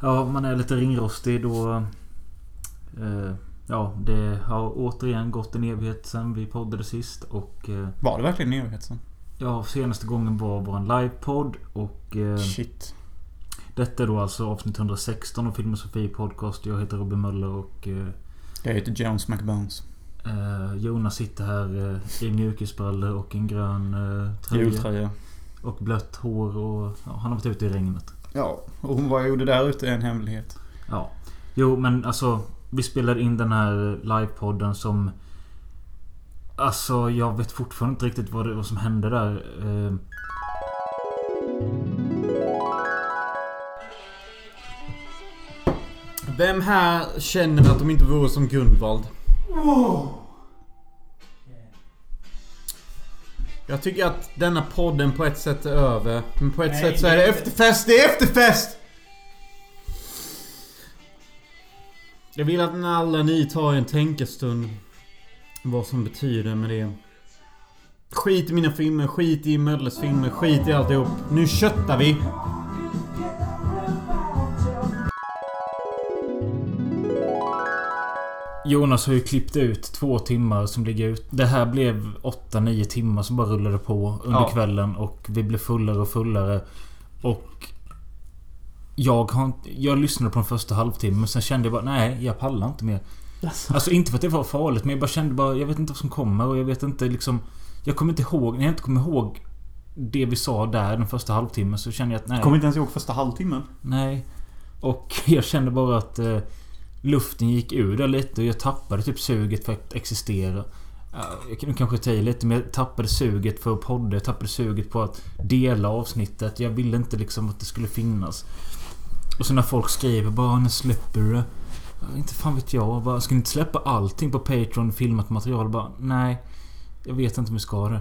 Ja, man är lite ringrostig då... Eh, ja, det har återigen gått en evighet sen vi poddade sist och... Eh, Var det verkligen en evighet sen? ja, senaste gången var vår livepodd och... Eh, Shit. detta är då alltså avsnitt 116 av Filmosofi Podcast. Jag heter Robin Möller och... Eh, Jag heter Jones McBones. eh, Jonas sitter här eh, i mjukisbrallor och en grön eh, tröja. Jultröja. Och blött hår och... Ja, han har varit ute i regnet. Ja, och hon vad jag gjorde där ute är en hemlighet. Ja. Jo, men alltså. Vi spelade in den här livepodden som... Alltså, jag vet fortfarande inte riktigt vad, det, vad som hände där. Eh, Vem här känner att de inte vore som Gunvald? Jag tycker att denna podden på ett sätt är över. Men på ett Nej, sätt så är det efterfest. Det är efterfest! Jag vill att alla ni tar en tänkestund. Vad som betyder med det. Skit i mina filmer, skit i Mölles filmer, skit i alltihop. Nu köttar vi! Jonas har ju klippt ut två timmar som ligger ut. Det här blev 8-9 timmar som bara rullade på under Ja. kvällen. Och vi blev fullare och fullare. Och... Jag har. Jag lyssnade på den första halvtimmen. Sen kände jag bara nej, jag pallar inte mer. Alltså inte för att det var farligt men jag bara kände bara Jag vet inte vad som kommer och jag vet inte liksom Jag kommer inte ihåg När jag inte kommer ihåg Det vi sa där den första halvtimmen så kände jag att nej Kommer inte ens ihåg första halvtimmen. Nej Och jag kände bara att eh, Luften gick ur där lite och jag tappade typ suget för att existera Jag kan kanske ta i lite men jag tappade suget för att podda Jag tappade suget på att dela avsnittet Jag ville inte liksom att det skulle finnas Och så när folk skriver bara när släpper du det? Inte fan vet jag. Bara, ska ni inte släppa allting på Patreon? Filmat material? Bara, nej. Jag vet inte om vi ska det.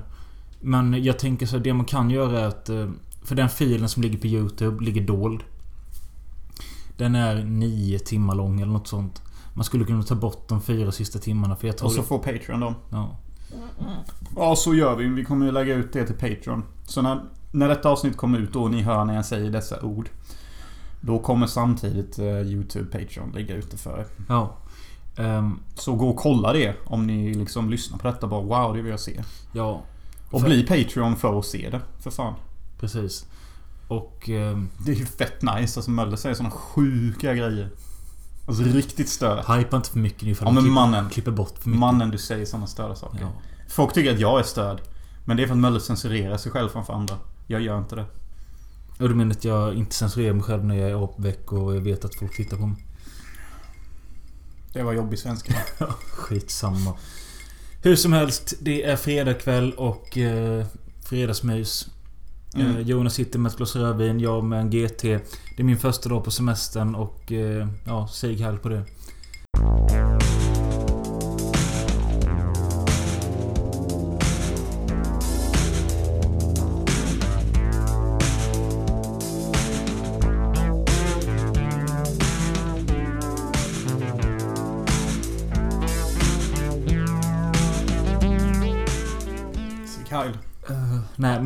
Men jag tänker så här, det man kan göra är att... Eh, för den filen som ligger på YouTube ligger dold. Den är nio timmar lång eller något sånt. Man skulle kunna ta bort de fyra sista timmarna för jag tror... Och så får Patreon dem. ja. Ja, så gör vi. Vi kommer ju lägga ut det till Patreon. Så när, när detta avsnitt kommer ut och ni hör när jag säger dessa ord. Då kommer samtidigt eh, YouTube Patreon lägga ut det för er. ja. Ehm, Så gå och kolla det om ni liksom lyssnar på detta bara wow, det vill jag se. ja. Och För- bli Patreon för att se det. För fan. Precis. Och... ehm, Det är ju fett nice. Alltså Möller säger såna sjuka grejer. Alltså riktigt störda. Hypa inte för mycket nu för Ja, men klipper, mannen. klipper bort för mycket. Mannen du säger såna störda saker. Ja. Folk tycker att jag är störd. Men det är för att Möller censurerar sig själv framför andra. Jag gör inte det. Och du menar att jag inte censurerar mig själv när jag är apväck och jag vet att folk tittar på mig? Det var jobbig svenska. Skitsamma. Hur som helst, det är fredagkväll och eh, fredagsmys. Mm. Eh, Jonas sitter med ett glas rödvin, jag med en GT. Det är min första dag på semestern och eh, ja, Sig hall på det.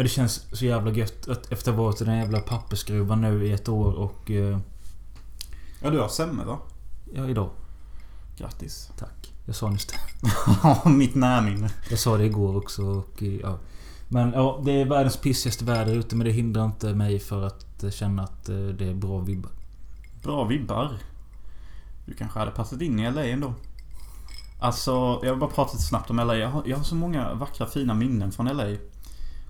Men det känns så jävla gött att efter att ha varit i den jävla pappersgruvan nu i ett år och... eh, Ja, du har semme va? ja, idag. Grattis. Tack. Jag sa nyss det. Ja, mitt närminne. Jag sa det igår också och eh, ja. Men ja, det är världens pissigaste väder ute men det hindrar inte mig för att eh, känna att eh, det är bra vibbar. Bra vibbar. Du kanske hade passat in i LA ändå. Alltså, jag vill bara prata lite snabbt om LA. Jag har, jag har så många vackra fina minnen från LA.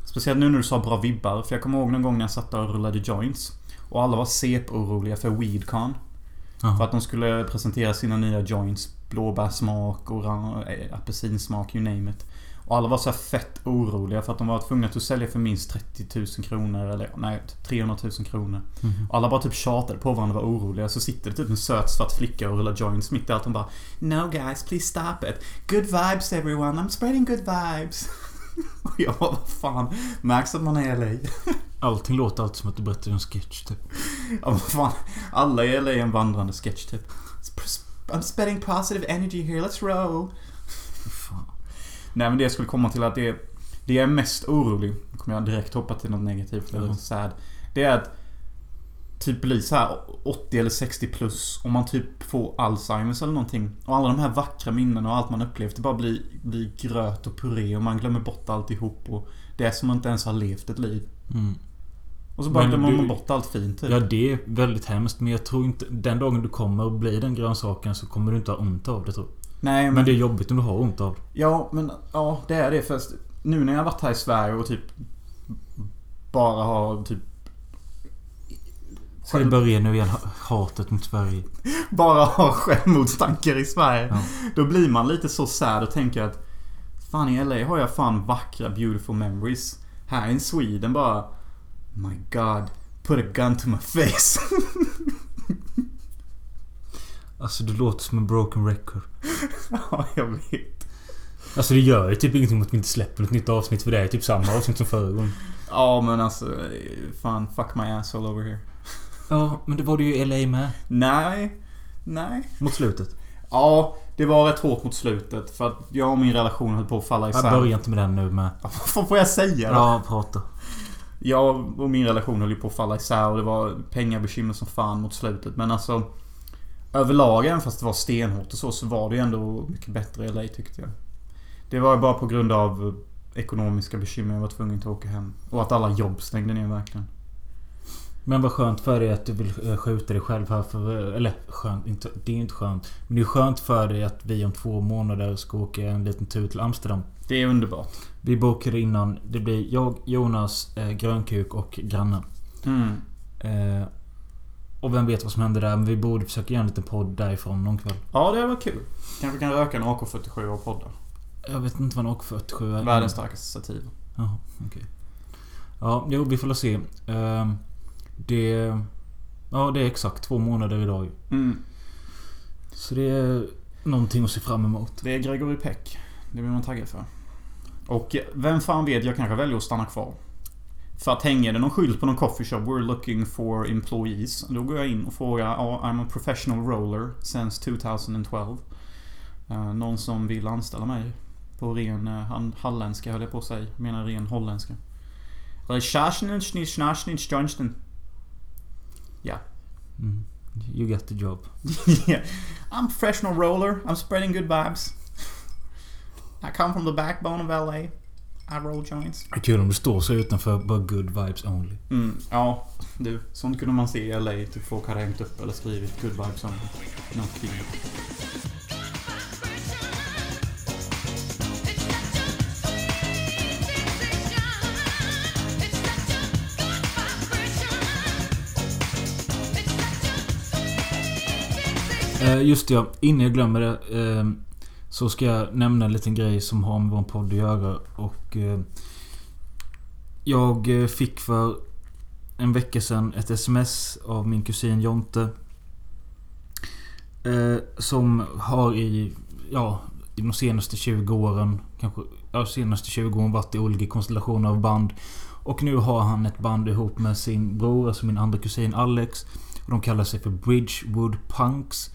Speciellt nu när du sa bra vibbar. För jag kommer ihåg någon gång när jag satt där och rullade joints. Och alla var CP-oroliga för Weedcon. Jaha. För att de skulle presentera sina nya joints. Blåbärssmak, orange, eh, apelsinsmak, you name it. Och alla var så fett oroliga för att de var tvungna att sälja för minst 30 000 kronor. Eller nej, 300 000 kronor. Mhm. Och alla bara typ tjatade på varandra och var oroliga. Så sitter det typ en söt svart flicka och rullar joints mitt i allt. Hon bara No guys, please stop it. Good vibes everyone. I'm spreading good vibes. och jag bara, vad fan. Märks att man är i LA? Allting låter alltid som att du berättar en sketch typ. Ja, vad fan. Alla i LA är en vandrande sketch typ. I'm spreading positive energy here. Let's roll. Fan. Nej men det jag skulle komma till att det Det jag är mest orolig, kommer jag direkt hoppa till något negativt eller Jaha. sad. Det är att typ bli så här 80 eller 60 plus och man typ får Alzheimers eller någonting. Och alla de här vackra minnen och allt man upplevt det bara blir, blir gröt och puré och man glömmer bort alltihop och det är som man inte ens har levt ett liv. Mm. Och så bara glömmer man bort allt fint typ. Ja, det är väldigt hemskt. Men jag tror inte... Den dagen du kommer att bli den grönsaken så kommer du inte ha ont av det tror jag. Nej men... Men det är jobbigt om du har ont av det. Ja, men ja, det är det. Först nu när jag har varit här i Sverige och typ bara har typ Ska det börja nu igen? ha- Hatet mot Sverige. bara har självmordstankar i Sverige. Ja. Då blir man lite så sad och tänker att Fan i LA har jag fan vackra beautiful memories. Här in Sweden bara My God. Put a gun to my face. Alltså du låter som en broken record. ja, jag vet. Alltså det gör ju typ ingenting om att vi inte släpper ett nytt avsnitt för det är typ samma avsnitt som förra gången. Ja, men alltså Fan, fuck my ass all over here. Ja, men det var det ju i LA med. Nej. Nej. Mot slutet. Ja, det var rätt hårt mot slutet. För att jag och min relation höll på att falla Jag isär. börjar inte med den nu med. Vad får jag säga då? Ja, prata. Jag och min relation höll ju på att falla isär och det var pengabekymmer som fan mot slutet. Men alltså... Överlag, även fast det var stenhårt och så, så var det ju ändå mycket bättre i LA tyckte jag. Det var ju bara på grund av ekonomiska bekymmer jag var tvungen att åka hem. Och att alla jobb stängde ner verkligen. Men vad skönt för dig att du vill eh, skjuta dig själv här för... eh, Eller skönt, inte, det är inte skönt. Men det är skönt för dig att vi om två månader ska åka en liten tur till Amsterdam. Det är underbart. Vi bokade innan. Det blir jag, Jonas, eh, Grönkuk och grannen. Mm. Eh, och vem vet vad som händer där. Men vi borde försöka göra en liten podd därifrån någon kväll. Ja, det var kul. Kanske kan röka en AK47 och podda. Jag vet inte vad en AK47 är. Världens starkaste sativ. Jaha, okej. Ja, jo, vi får väl se. Ehm, det... Ja, det är exakt två månader idag. Mm. Så det är någonting att se fram emot. Det är Gregory Peck. Det blir man taggad för. Och vem fan vet, jag kanske väljer att stanna kvar. För att hänger det någon skylt på någon coffee shop “We're looking for employees” Då går jag in och frågar ja, “I'm a professional roller since 2012” Eh, Någon som vill anställa mig på ren uh, halländska höll jag på att säga. Jag menar ren holländska. Eller "Schasnitsch, schnasnitsch, Johnston." Ja. Mm. You get the job. yeah. I'm professional roller. I'm spreading good vibes. I come from the backbone of LA. I roll joints. Kul om det står så utanför bara good vibes only. Mm, ja, du. Sånt kunde man se i LA. Typ folk hade hängt upp eller skrivit good vibes only. Något Eh, just det, ja. Innan jag glömmer det. Eh, så ska jag nämna en liten grej som har med vår podd att göra. Och... Eh, jag eh, fick för en vecka sedan ett sms av min kusin Jonte. Eh, som har i... Ja, i de senaste 20 åren. Kanske... Ja, senaste 20 åren varit i olika konstellationer av band. Och nu har han ett band ihop med sin bror, alltså min andra kusin Alex. Och de kallar sig för Bridgewood Punks.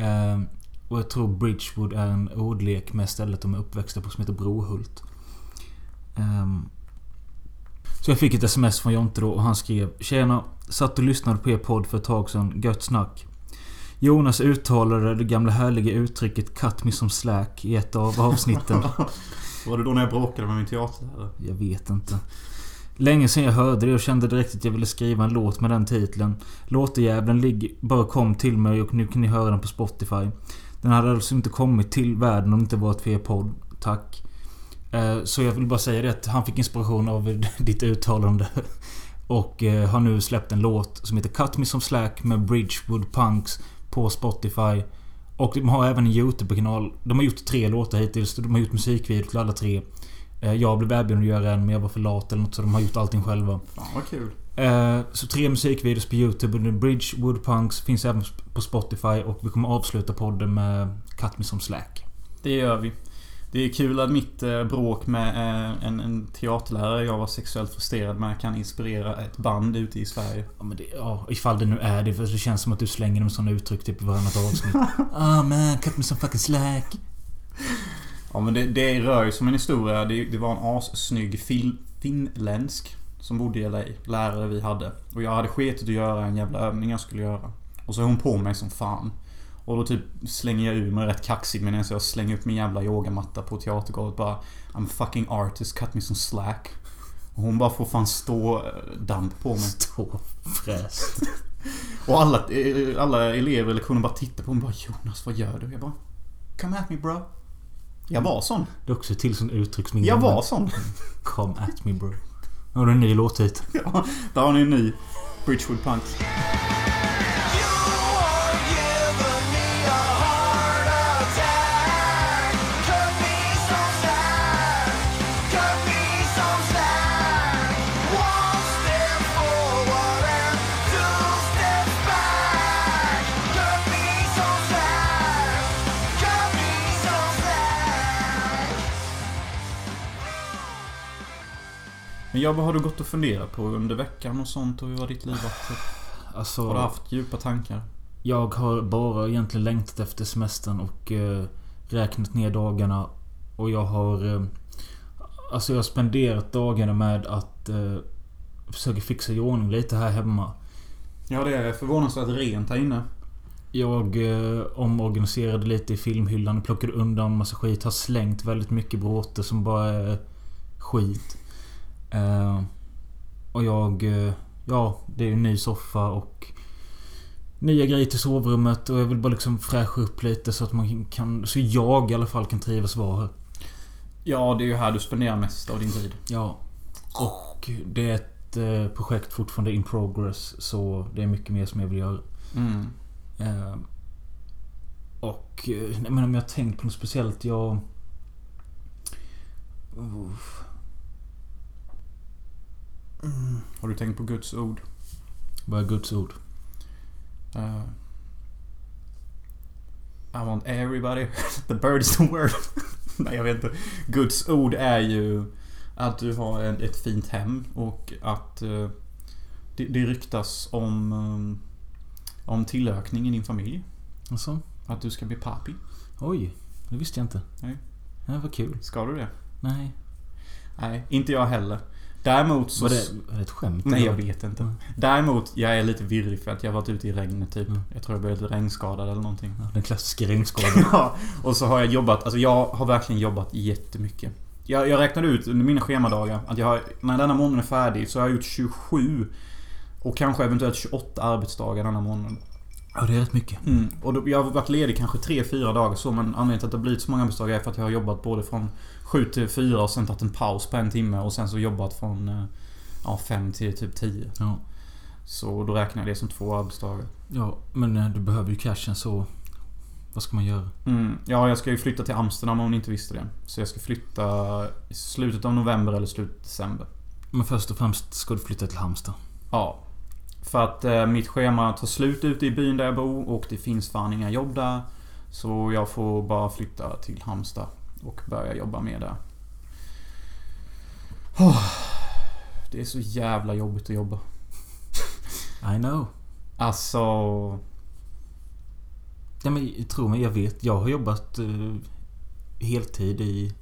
Eh, och jag tror Bridgewood är en ordlek med stället de är uppväxta på som heter Brohult. Ehm, så jag fick ett sms från Jonte då och han skrev Tjena! Satt och lyssnade på er podd för ett tag sedan. Gött snack. Jonas uttalade det gamla härliga uttrycket 'cut me som slack' i ett av avsnitten. Var det då när jag bråkade med min teaterlärare? Jag vet inte. Länge sedan jag hörde det och kände direkt att jag ville skriva en låt med den titeln. Låtjäveln ligger, bara kom till mig och nu kan ni höra den på Spotify. Den hade alltså inte kommit till världen om det inte varit för er podd. Tack. Eh, så jag vill bara säga det att han fick inspiration av ditt uttalande. Och eh, har nu släppt en låt som heter Cut Me Some Slack med Bridgewood Punks på Spotify. Och de har även en YouTube-kanal. De har gjort tre låtar hittills. De har gjort musikvideo till alla tre. Eh, Jag blev erbjuden att göra en men jag var för lat eller något så de har gjort allting själva. Fan vad kul. Eh, Så tre musikvideos på YouTube under Bridgewood Punks finns även på Spotify och vi kommer avsluta podden med Cut Me Some Slack. Det gör vi. Det är kul att mitt eh, bråk med en, en teaterlärare jag var sexuellt frustrerad med kan inspirera ett band ute i Sverige. Ja, men det, ja, ifall det nu är det. För det känns som att du slänger med sådana uttryck typ i varannat avsnitt. Ah man, cut me some fucking slack. Ja men det, det rör ju som en historia. Det, det var en assnygg fil, finländsk som bodde i LA. Lärare vi hade. Och jag hade skitit att göra en jävla övning jag skulle göra. Och så är hon på mig som fan. Och då typ slänger jag ur mig rätt kaxigt medan jag slänger upp min jävla yogamatta på teatergolvet bara I'm a fucking artist, cut me some slack. Och hon bara får fan stå eh, damp på mig. Stå fräst. Och alla, eh, alla elever i lektionen bara tittar på mig och bara Jonas, vad gör du? Jag bara Come at me bro. Jag var sån. Det är också ett till sånt uttrycksminne. Jag var sån. Come at me bro. Nu har du en ny låthit. Ja, där har ni en ny Bridgewood Punk. Men jag, vad har du gått och funderat på under veckan och sånt? Och hur har ditt liv varit? Alltså, Har du haft djupa tankar? jag har bara egentligen längtat efter semestern och eh, räknat ner dagarna. Och jag har... Eh, alltså jag har spenderat dagarna med att eh, försöka fixa i ordning lite här hemma. Ja, det är förvånansvärt rent här inne. Jag eh, omorganiserade lite i filmhyllan, plockade undan massa skit. Har slängt väldigt mycket bråte som bara är skit. Eh, och jag... Eh, ja, det är en ny soffa och... Nya grejer till sovrummet och jag vill bara liksom fräscha upp lite så att man kan... Så jag i alla fall kan trivas vara här. Ja, det är ju här du spenderar mest av din tid. Ja. Och det är ett eh, projekt fortfarande in progress. Så det är mycket mer som jag vill göra. Mm. Eh, och... eh, men om jag har tänkt på något speciellt. Jag... Uff. Har du tänkt på Guds ord? Vad är Guds ord? Uh, I want everybody... the bird is the word. Nej, jag vet inte. Guds ord är ju att du har ett fint hem och att eh, det, det ryktas om, um, om tillökning i din familj. Alltså? Att du ska bli papi. Oj. Det visste jag inte. Nej. Ja, vad kul. Ska du det? Nej. Nej, inte jag heller. Däremot så... Var det, var det ett skämt? Nej, jag vet inte. Mm. Däremot, jag är lite virrig för att jag har varit ute i regnet typ. Mm. Jag tror jag blev lite regnskadad eller någonting. Ja, den klassiska regnskadan. Ja, och så har jag jobbat, alltså jag har verkligen jobbat jättemycket. Jag, jag räknade ut under mina schemadagar att jag har, när denna månaden är färdig så har jag gjort 27 och kanske eventuellt 28 arbetsdagar denna månaden. ja, det är rätt mycket. Mm. Och då, jag har varit ledig kanske 3-4 dagar så men anledningen till att det har blivit så många arbetsdagar är för att jag har jobbat både från 7 till 4 och sen tagit en paus på en timme och sen så jobbat från eh, ja, 5 till typ 10. Ja. Så då räknar jag det som två arbetsdagar. Ja, men eh, du behöver ju cashen så... Vad ska man göra? Mm. Ja, jag ska ju flytta till Amsterdam om ni inte visste det. Så jag ska flytta i slutet av november eller slutet av december. Men först och främst ska du flytta till Halmstad. Ja. För att eh, mitt schema tar slut ute i byn där jag bor och det finns fan inga jobb där. Så jag får bara flytta till Halmstad och börja jobba med. Oh, det är så jävla jobbigt att jobba. I know. Alltså... Ja, men tro mig, jag vet. Jag har jobbat eh, heltid i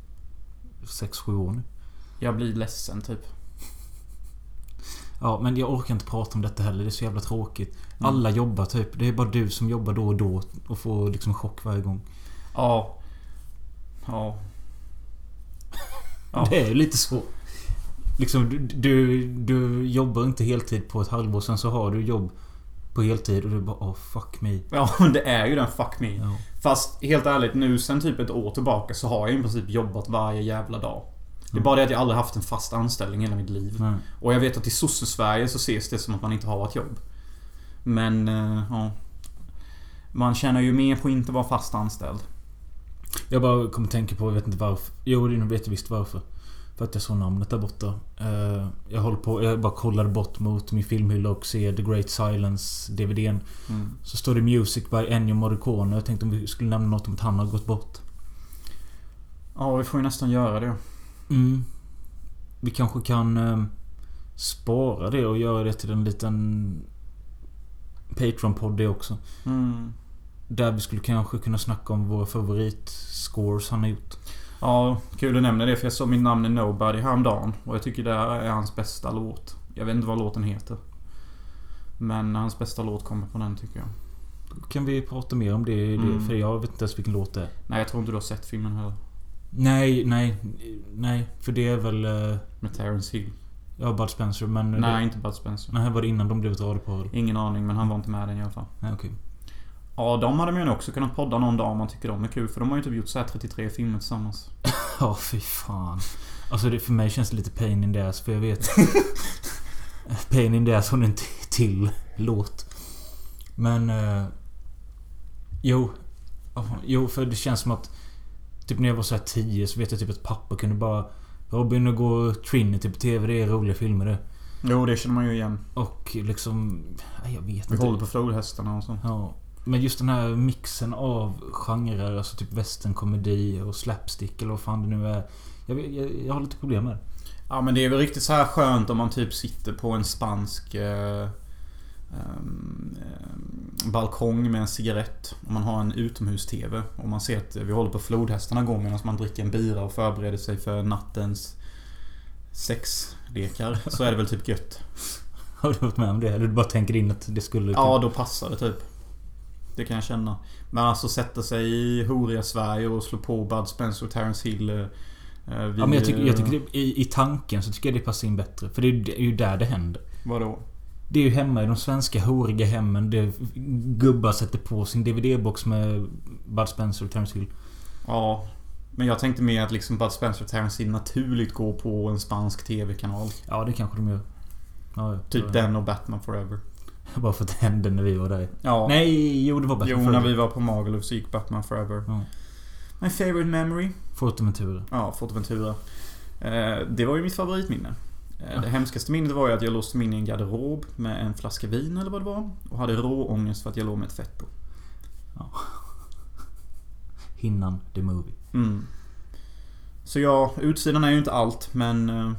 6-7 år nu. Jag blir ledsen typ. Ja, men jag orkar inte prata om detta heller. Det är så jävla tråkigt. Mm. Alla jobbar typ. Det är bara du som jobbar då och då och får liksom chock varje gång. Ja. Ja. Ja. Det är ju lite så. Liksom, du, du, du jobbar inte heltid på ett halvår. Sen så har du jobb på heltid och du bara oh fuck me. Ja, det är ju den fuck me. Ja. Fast helt ärligt nu sen typ ett år tillbaka så har jag i princip jobbat varje jävla dag. Det är Mm. bara det att jag aldrig haft en fast anställning i hela mitt liv. Nej. Och jag vet att i sosse-Sverige så ses det som att man inte har ett jobb. Men, eh, ja. Man tjänar ju mer på att inte vara fast anställd. Jag bara kommer tänka på, jag vet inte varför. Jo, nu vet jag visst varför. För att jag såg namnet där borta. Eh, jag håller på, jag bara kollade bort mot min filmhylla och ser The Great Silence DVDn. Mm. Så står det Music by Ennio Morricone. Jag tänkte om vi skulle nämna något om att han har gått bort. Ja, vi får ju nästan göra det. Mm. Vi kanske kan eh, spara det och göra det till en liten Patreon-podd det också. Mm. Där vi skulle kanske kunna snacka om våra favoritscores han har gjort. Ja, kul du nämner det för jag såg mitt namn i Nobody häromdagen. Och jag tycker det är hans bästa låt. Jag vet inte vad låten heter. Men hans bästa låt kommer på den tycker jag. Kan vi prata mer om det? Mm. för jag vet inte ens vilken låt det är. Nej, jag tror inte du har sett filmen heller. Nej, nej. Nej, för det är väl... eh, Med Terence Hill. Ja, Bud Spencer men... Nej, Det, inte Bud Spencer. nej, var det innan de blev ett radiopar? Ingen aning, men han var inte med den i alla fall. Nej, okej. Ja, de hade man ju också kunnat podda någon dag om man tycker de är kul. För de har ju typ gjort så här 33 filmer tillsammans. Ja, fy fan. Alltså det, för mig känns det lite pain in the ass för jag vet... pain in the ass har en till låt. Men... Eh, jo. Jo, för det känns som att... Typ när jag var så här 10 så vet jag typ att pappa kunde bara... Robin och gå Trinity på TV, det är roliga filmer det. Jo, det känner man ju igen. Och liksom... Jag vet Vi inte. håller på flodhästarna och så. Ja. Men just den här mixen av genrer, alltså typ westernkomedi och slapstick eller vad fan det nu är. Jag, jag, jag har lite problem med det. Ja, men det är väl riktigt så här skönt om man typ sitter på en spansk... Eh, ehm, balkong med en cigarett. Och man har en utomhus-TV. Och man ser att vi håller på flodhästarna går medan man dricker en bira och förbereder sig för nattens sexlekar. Så är det väl typ gött. Har du varit med om det? Eller du bara tänker in att det skulle... Ja, då passar det typ. Det kan jag känna. Men alltså sätta sig i horiga Sverige och slå på Bud Spencer och Terence Hill. eh, eh, Ja, men jag tycker, jag tycker det, i, i tanken så tycker jag det passar in bättre. För det är, ju- det är ju där det händer. Vadå? Det är ju hemma i de svenska horiga hemmen. Det gubbar sätter på sin DVD-box med Bud Spencer och Terence Hill. Ja. Men jag tänkte mer att liksom Bud Spencer och Terence Hill naturligt går på en spansk TV-kanal. Ja, det kanske de gör. Ja. Typ den och Batman Forever. Bara för att det hände när vi var där. Ja. Nej, jo det var bättre Jo, när vi var på Magaluf så gick Batman Forever. Ja. My favorite memory. Fotoventura. Ja, Forteventura. Eh, det var ju mitt favoritminne. Eh, Ja. Det hemskaste minnet var ju att jag låste mig in i en garderob med en flaska vin eller vad det var. Och hade råångest för att jag låg med ett fett på. Hinnan the movie. Mm. Så ja, utsidan är ju inte allt men... Eh,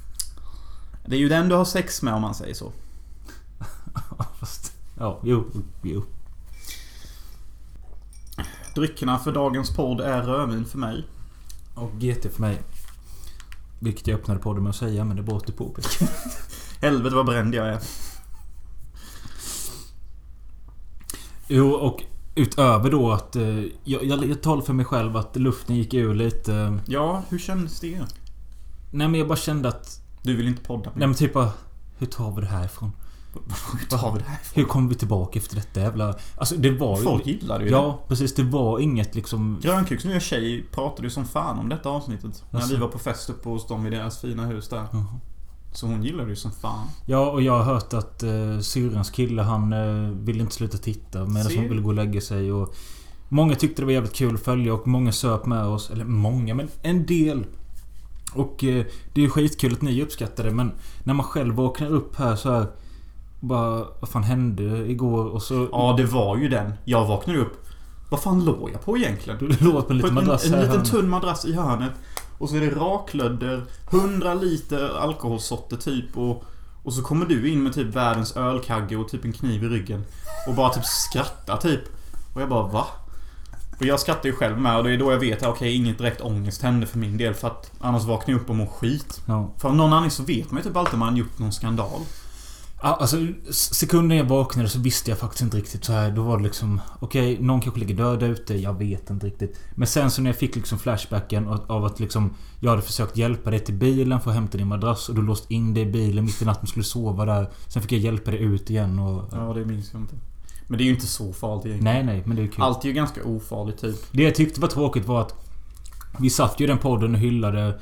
det är ju den du har sex med om man säger så. Fast... Ja, jo, jo. Dryckerna för dagens podd är rödvin för mig. Och GT för mig. Vilket jag öppnade podden med att säga, men det var åter påpeka. Helvete vad bränd jag är. Jo, och utöver då att... Eh, jag, jag, jag talar för mig själv att luften gick ur lite. Ja, hur kändes det? nej, men jag bara kände att... Du vill inte podda Nej, men typ bara... Hur tar vi det här Hur tar vi det här? Hur kommer vi tillbaka efter detta jävla... Alltså det var ju... Folk gillade ju det. Ja, precis. Det var inget liksom... Grönkuks nya tjej pratade ju som fan om detta avsnittet. När Jaså? vi var på fest uppe hos dem i deras fina hus där. Jaha. Så hon gillade ju som fan. Ja, och jag har hört att uh, syrrans kille han uh, ville inte sluta titta medan hon ville gå och lägga sig och... Många tyckte det var jävligt kul att följa och många söp med oss. Eller många, men en del. Och eh, det är ju skitkul att ni uppskattar det men när man själv vaknar upp här så här Bara, vad fan hände igår? Och så... Ja, det var ju den. Jag vaknade upp. Vad fan låg jag på egentligen? Du låg på en På liten en, madrass en här. liten tunn madrass i hörnet. Och så är det raklödder, 100 liter alkoholsorter typ och... Och så kommer du in med typ världens ölkagge och typ en kniv i ryggen. Och bara typ skrattar typ. Och jag bara va? Och jag skrattar ju själv med och det är då jag vet att okej, inget direkt ångest hände för min del för att annars vaknar jag upp och mår skit. Ja. För av någon anledning så vet man ju typ alltid om man gjort någon skandal. Ja, alltså sekunden jag vaknade så visste jag faktiskt inte riktigt så här. Då var det liksom... Okej, någon kanske ligger död ute. Jag vet inte riktigt. Men sen så när jag fick liksom flashbacken av att liksom... Jag hade försökt hjälpa dig till bilen för att hämta din madrass och du låst in dig i bilen mitt i natten och skulle sova där. Sen fick jag hjälpa dig ut igen och... Ja, det minns jag inte. Men det är ju inte så farligt egentligen. Nej, nej, men det är kul. Allt är ju ganska ofarligt typ. Det jag tyckte var tråkigt var att... Vi satt ju i den podden och hyllade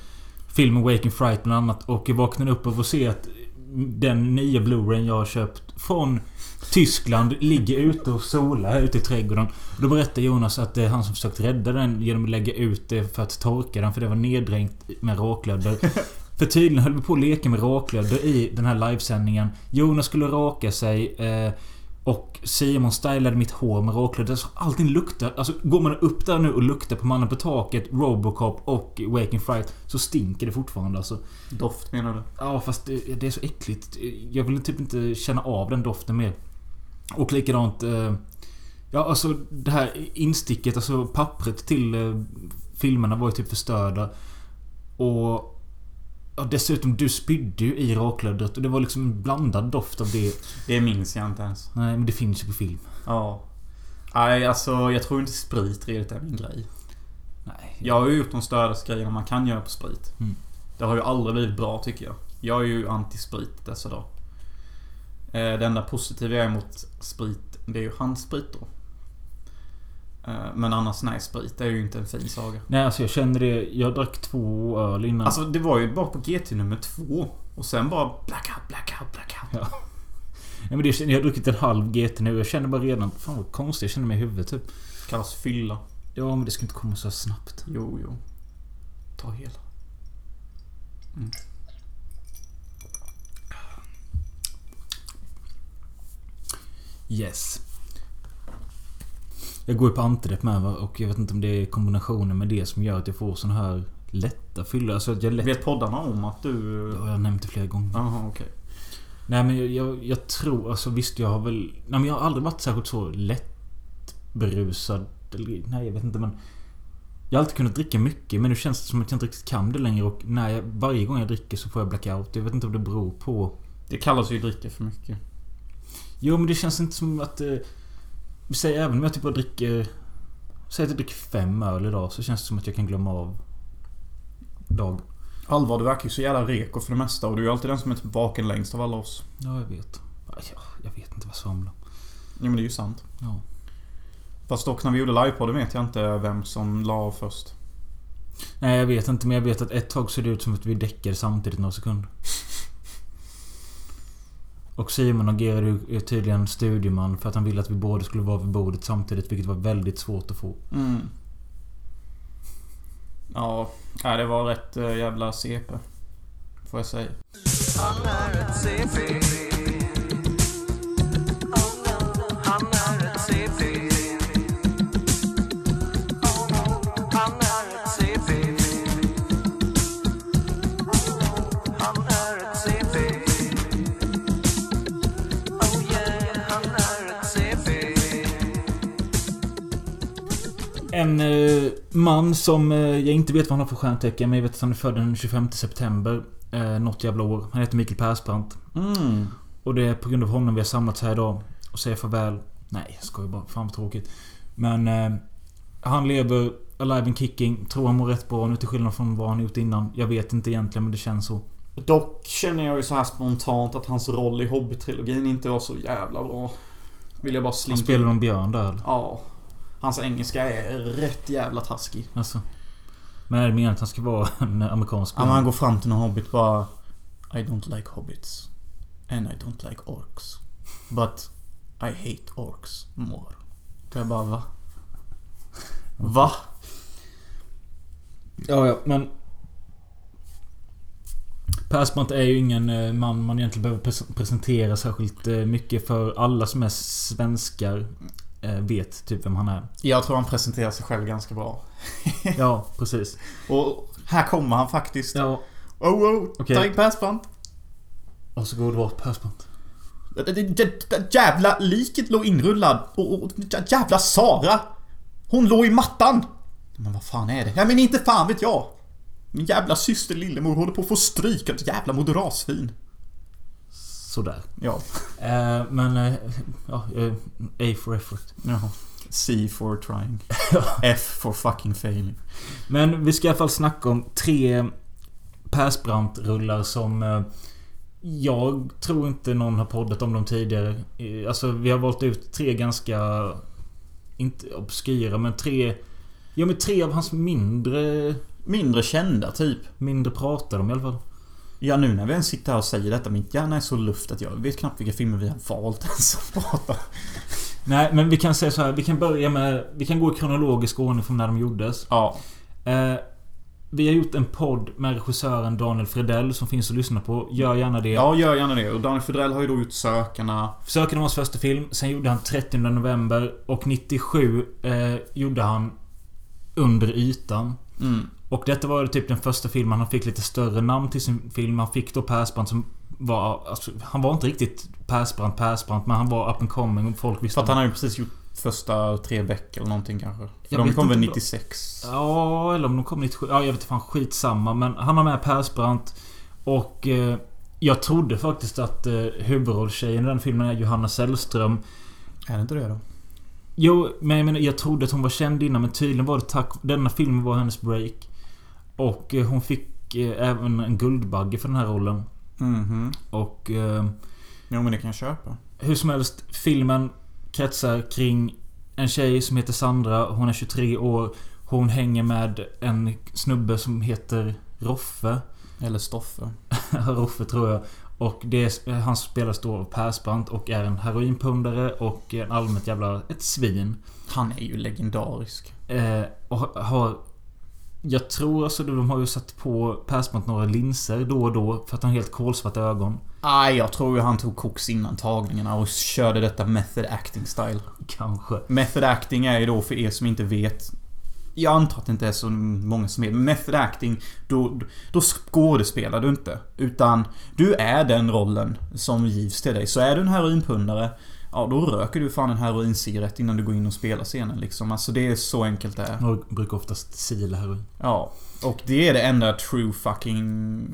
filmen Waking Fright bland annat och jag vaknade upp av att se att den nya Blu-rayen jag har köpt från Tyskland ligger ute och solar ute i trädgården. Då berättade Jonas att det är han som försökt rädda den genom att lägga ut det för att torka den för det var neddränkt med raklödder. För tydligen höll vi på att leka med raklödder i den här livesändningen. Jonas skulle raka sig. Eh, och Simon stylade mitt hår med raklödder. Så allting luktar... Alltså går man upp där nu och luktar på mannen på taket, Robocop och Waking Fright. Så stinker det fortfarande alltså. Doft menar du? Ja fast det, det är så äckligt. Jag vill typ inte känna av den doften mer. Och likadant... Eh, ja alltså det här insticket, alltså pappret till eh, filmerna var ju typ förstörda. Och... Ja, dessutom, du spydde ju i raklödret och det var liksom en blandad doft av det. Det minns jag inte ens. Nej, men det finns ju på film. Ja. Nej, alltså jag tror inte sprit riktigt är min grej. Nej. Jag har ju gjort de största grejerna man kan göra på sprit. Mm. Det har ju aldrig blivit bra tycker jag. Jag är ju anti-sprit dessa dagar. Eh, Det enda positiva jag är mot sprit, det är ju handsprit då. Eh, Men annars nej, sprit är ju inte en fin saga. Nej, alltså jag känner det. Jag drack två öl innan. Alltså det var ju bara på GT nummer två. Och sen bara blackout, blackout, blackout. Ja. Nej, men det, jag har druckit en halv GT nu. Jag känner bara redan... Fan vad konstigt jag känner mig i huvudet typ. Kallas fylla. Ja, men det ska inte komma så snabbt. Jo, jo. Ta hela. Mm. Yes. Jag går ju på antidepp med va? och jag vet inte om det är kombinationen med det som gör att jag får sån här lätta fyllor. Alltså att jag lätt... Vet poddarna om att du... Ja, jag har nämnt det flera gånger. Jaha, okej. Nej men jag, jag, jag tror, alltså visst jag har väl... Nej men jag har aldrig varit särskilt så lätt berusad. Eller, nej jag vet inte men... Jag har alltid kunnat dricka mycket men nu känns det som att jag inte riktigt kan det längre och när jag, varje gång jag dricker så får jag blackout. Jag vet inte om det beror på... Det kallas ju dricka för mycket. Jo men det känns inte som att... Eh, vi säger även om jag typ bara dricker... Säg att jag dricker fem öl idag så känns det som att jag kan glömma av... Dag. Allvar, du verkar ju så jävla reko för det mesta och du är ju alltid den som är typ vaken längst av alla oss. Ja jag vet. Ja, jag vet inte vad svamlar. Jo men det är ju sant. Ja. Fast dock när vi gjorde livepodden vet jag inte vem som la av först. Nej jag vet inte men jag vet att ett tag såg det ut som att vi däckade samtidigt några sekunder. Och Simon agerade ju tydligen studieman för att han ville att vi båda skulle vara vid bordet samtidigt vilket var väldigt svårt att få. Mm. Ja, det var rätt äh, jävla CP. Får jag säga. En eh, man som eh, jag inte vet vad han har för stjärntecken men jag vet att han är född den 25 september. Eh, något jävla år. Han heter Mikael Persbrandt. Mm. Och det är på grund av honom vi har samlats här idag. Och säger farväl. Nej, jag skojar bara. Fan vad tråkigt. Men... Eh, han lever alive and kicking. Tror han mår rätt bra nu till skillnad från vad han gjort innan. Jag vet inte egentligen men det känns så. Dock känner jag ju så här spontant att hans roll i Hobbit-trilogin inte var så jävla bra. Vill jag bara Han slinka spelar någon björn där eller? Ja. Hans engelska är rätt jävla taskig. Alltså. Men är det meningen att han ska vara en amerikansk Ja, men han går fram till någon hobbit bara I don't like hobbits. And I don't like orcs. But I hate orcs more. Då jag bara va? Va? Ja, ja, men... Persbrandt är ju ingen eh, man man egentligen behöver pres- presentera särskilt eh, mycket för alla som är svenskar vet typ vem han är. Jag tror han presenterar sig själv ganska bra. Ja, precis. Och här kommer han faktiskt. Ja, Oh, oh, Okej. Tack Persbrandt. varsågod var Persbrandt. Det- det- det- det Jävla liket låg inrullad. Och, och jä- jävla Sara. Hon låg i mattan. Men vad fan är det? Ja men inte fan vet jag. Min jävla syster Lillemor håller på att få stryk av ett jävla moderatsvin. Sådär. Ja. Eh, men... Eh, ja, eh, A for effort. Jaha. C for trying. F for fucking failing. Men vi ska i alla fall snacka om tre Persbrandt-rullar som... Eh, jag tror inte någon har poddat om dem tidigare. Alltså vi har valt ut tre ganska... Inte obskyra men tre... Ja men tre av hans mindre... Mindre kända typ. Mindre pratade om i alla fall. Ja nu när vi ens sitter här och säger detta, mitt hjärna är så luft att jag vet knappt vilka filmer vi har valt ens att prata. Nej men vi kan säga så här. Vi kan börja med... Vi kan gå i kronologisk ordning från när de gjordes. Ja. Eh, vi har gjort en podd med regissören Daniel Fredell som finns att lyssna på. Gör gärna det. Ja, gör gärna det. Och Daniel Fredell har ju då gjort Sökarna. Söken var hans första film. Sen gjorde han 30 november. Och 97 eh, gjorde han Under ytan. Mm. Och detta var typ den första filmen han fick lite större namn till sin film. Han fick då Persbrandt som var... Alltså, han var inte riktigt Persbrandt, Persbrandt. Men han var up and coming och folk visste... För att han har ju precis gjort första tre veckor eller någonting kanske. För de kom väl inte. 96? Ja, eller om de kom 97. Ja, jag vet inte fan. Skitsamma. Men han har med Persbrandt. Och eh, jag trodde faktiskt att eh, huvudrollstjejen i den filmen är Johanna Sällström. Är det inte det då? Jo, men jag menar, jag trodde att hon var känd innan men tydligen var det tack... Denna filmen var hennes break. Och eh, hon fick eh, även en Guldbagge för den här rollen. Mhm. Och... Eh, Jo men det kan jag köpa. hur som helst, filmen kretsar kring en tjej som heter Sandra. Hon är 23 år. Hon hänger med en snubbe som heter Roffe. Eller Stoffe. Roffe tror jag. Och det är, han spelas då av Persbrandt och är en heroinpundare och en allmänt jävla... Ett svin. Han är ju legendarisk. Eh, och har... Jag tror alltså de har ju satt på Persbrandt några linser då och då för att han har helt kolsvarta ögon. Nej, jag tror ju han tog koks innan tagningarna och körde detta method acting style. Kanske. Method acting är ju då för er som inte vet Jag antar att det inte är så många som vet method acting Då, då skådespelar du inte Utan Du är den rollen som givs till dig Så är du en heroinpundare Ja då röker du fan en heroincigarett innan du går in och spelar scenen liksom Alltså det är så enkelt det är Och brukar oftast sila heroin. Ja Och det är det enda true fucking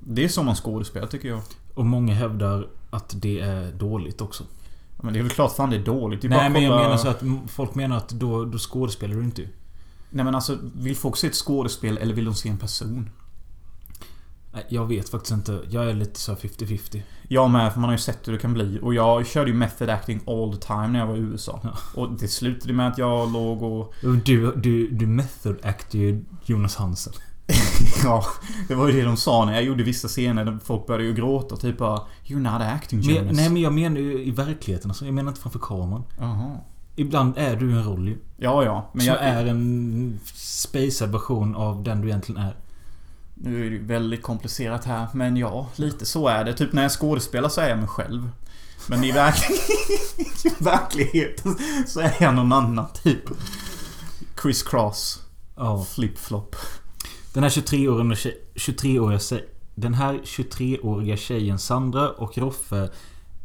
Det är så man skådespelar tycker jag Och många hävdar att det är dåligt också. Men det är väl klart fan det är dåligt det är Nej bara men jag kolla- menar så att folk menar att då, då skådespelar du inte. Nej men alltså Vill folk se ett skådespel eller vill de se en person? Jag vet faktiskt inte. Jag är lite så här 50-50. Jag med, för man har ju sett hur det kan bli. Och jag körde ju method acting all the time när jag var i USA. Ja. Och det slutade med att jag låg och... Du, du, du method actar ju Jonas Hansen. Ja, det var ju det de sa när jag gjorde vissa scener där folk började ju gråta. Typ bara You're not acting Men, Jonas. nej men jag menar ju i verkligheten alltså. Jag menar inte framför kameran. Jaha. Ibland är du en roll ju. Ja, ja. Men som jag... är en spacad version av den du egentligen är. Nu är det ju väldigt komplicerat här. Men ja, lite så är det. Typ när jag skådespelar så är jag mig själv. Men i, verk... i verkligheten så är jag någon annan typ. Chris Cross. Ja. Flip-flop. Den här 23-åriga tjej, 23-åriga tjej, Den här 23-åriga tjejen Sandra och Roffe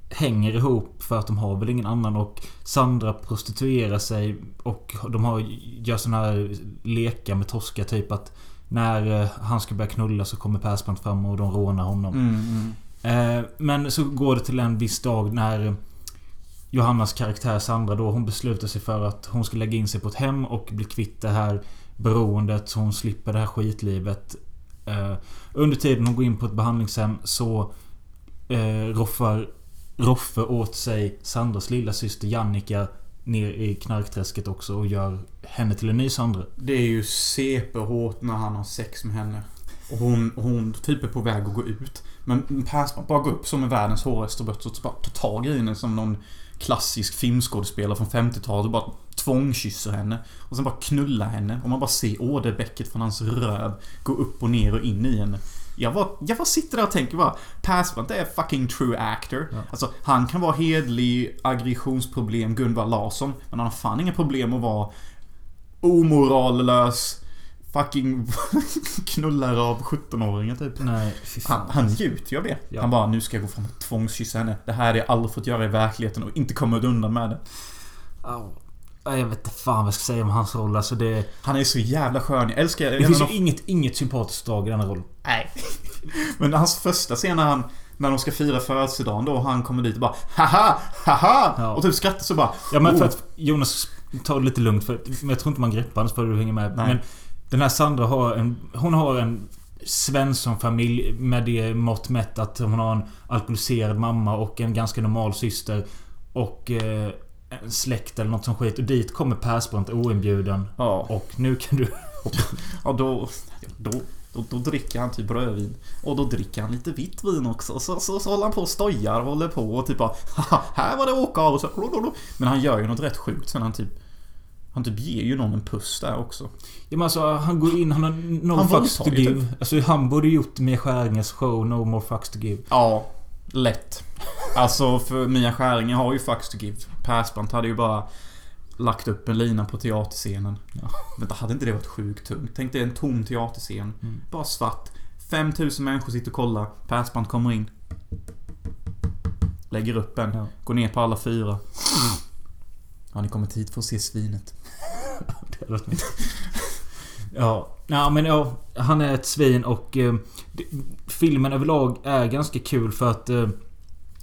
hänger ihop för att de har väl ingen annan och Sandra prostituerar sig och de har, gör såna här lekar med Tosca typ att när eh, han ska börja knulla så kommer Persbrandt fram och de rånar honom. Mm, mm. Eh, Men så går det till en viss dag när Johannas karaktär Sandra då hon beslutar sig för att hon ska lägga in sig på ett hem och bli kvitt det här beroendet så hon slipper det här skitlivet. Eh, Under tiden hon går in på ett behandlingshem så eh, roffar Roffe åt sig Sandras lilla syster Jannica ner i knarkträsket också och gör henne till en ny Sandra. Det är ju CP-hårt när han har sex med henne. Och hon, hon typ är på väg att gå ut. Men Persbrandt bara går upp som med världens hårigaste bröst och bara tar tag i henne som någon klassisk filmskådespelare från 50-talet och bara tvångkysser henne. Och sen bara knullar henne. Och man bara ser åderbäcket från hans röv gå upp och ner och in i henne. Jag bara, jag bara sitter där och tänker bara Persbrandt är fucking true actor. Ja. Alltså, han kan vara hedlig, aggressionsproblem, Gunvar Larsson. Men han har fan inga problem att vara omorallös, fucking knullare av 17-åringar typ. Nej. Han, han njuter ju av det. Ja. Han bara, nu ska jag gå fram och tvångskyssa henne. Det här hade jag aldrig fått göra i verkligheten och inte kommit undan med det. Nej, Jag vet inte fan vad jag ska säga om hans roll. Alltså det... Han är så jävla skön. Jag älskar... Det finns ju inget, inget sympatiskt drag i den här rollen. Nej. Men hans första scen när han... När de ska fira födelsedagen då, han kommer dit och bara Haha! Haha! Ja. Och typ skrattar så bara Ja men för oh. att Jonas tar det lite lugnt för men jag tror inte man greppar hans för att du hänger med. Nej. Men den här Sandra har en... Hon har en Svensson-familj med det mått mätt att hon har en alkoholiserad mamma och en ganska normal syster. Och eh, en släkt eller något som skit. Och dit kommer Persbrandt oinbjuden. Ja. Och nu kan du... Och då, då, då, då dricker han typ rödvin. Och då dricker han lite vitt vin också. Så, så, så håller han på och stojar och håller på och typ bara här var det åka av och så Men han gör ju något rätt sjukt sen han typ Han typ ger ju någon en puss där också. Ja men alltså han går in, han har no Han fucks to ju give. Alltså han borde gjort Mia Skäringes show No More Fucks to Give. Ja, lätt. Alltså för Mia Skäringer har ju fucks to give. Persbrandt hade ju bara lagt upp en lina på teaterscenen. Ja. Vänta, hade inte det varit sjukt tungt? Tänk dig en tom teaterscen. Mm. Bara svart. 5000 människor sitter och kollar. Persbrandt kommer in. Lägger upp en. Ja. Går ner på alla fyra. Har ni kommit hit för att se svinet? Ja, ja men ja, han är ett svin och eh, filmen överlag är ganska kul för att... Eh,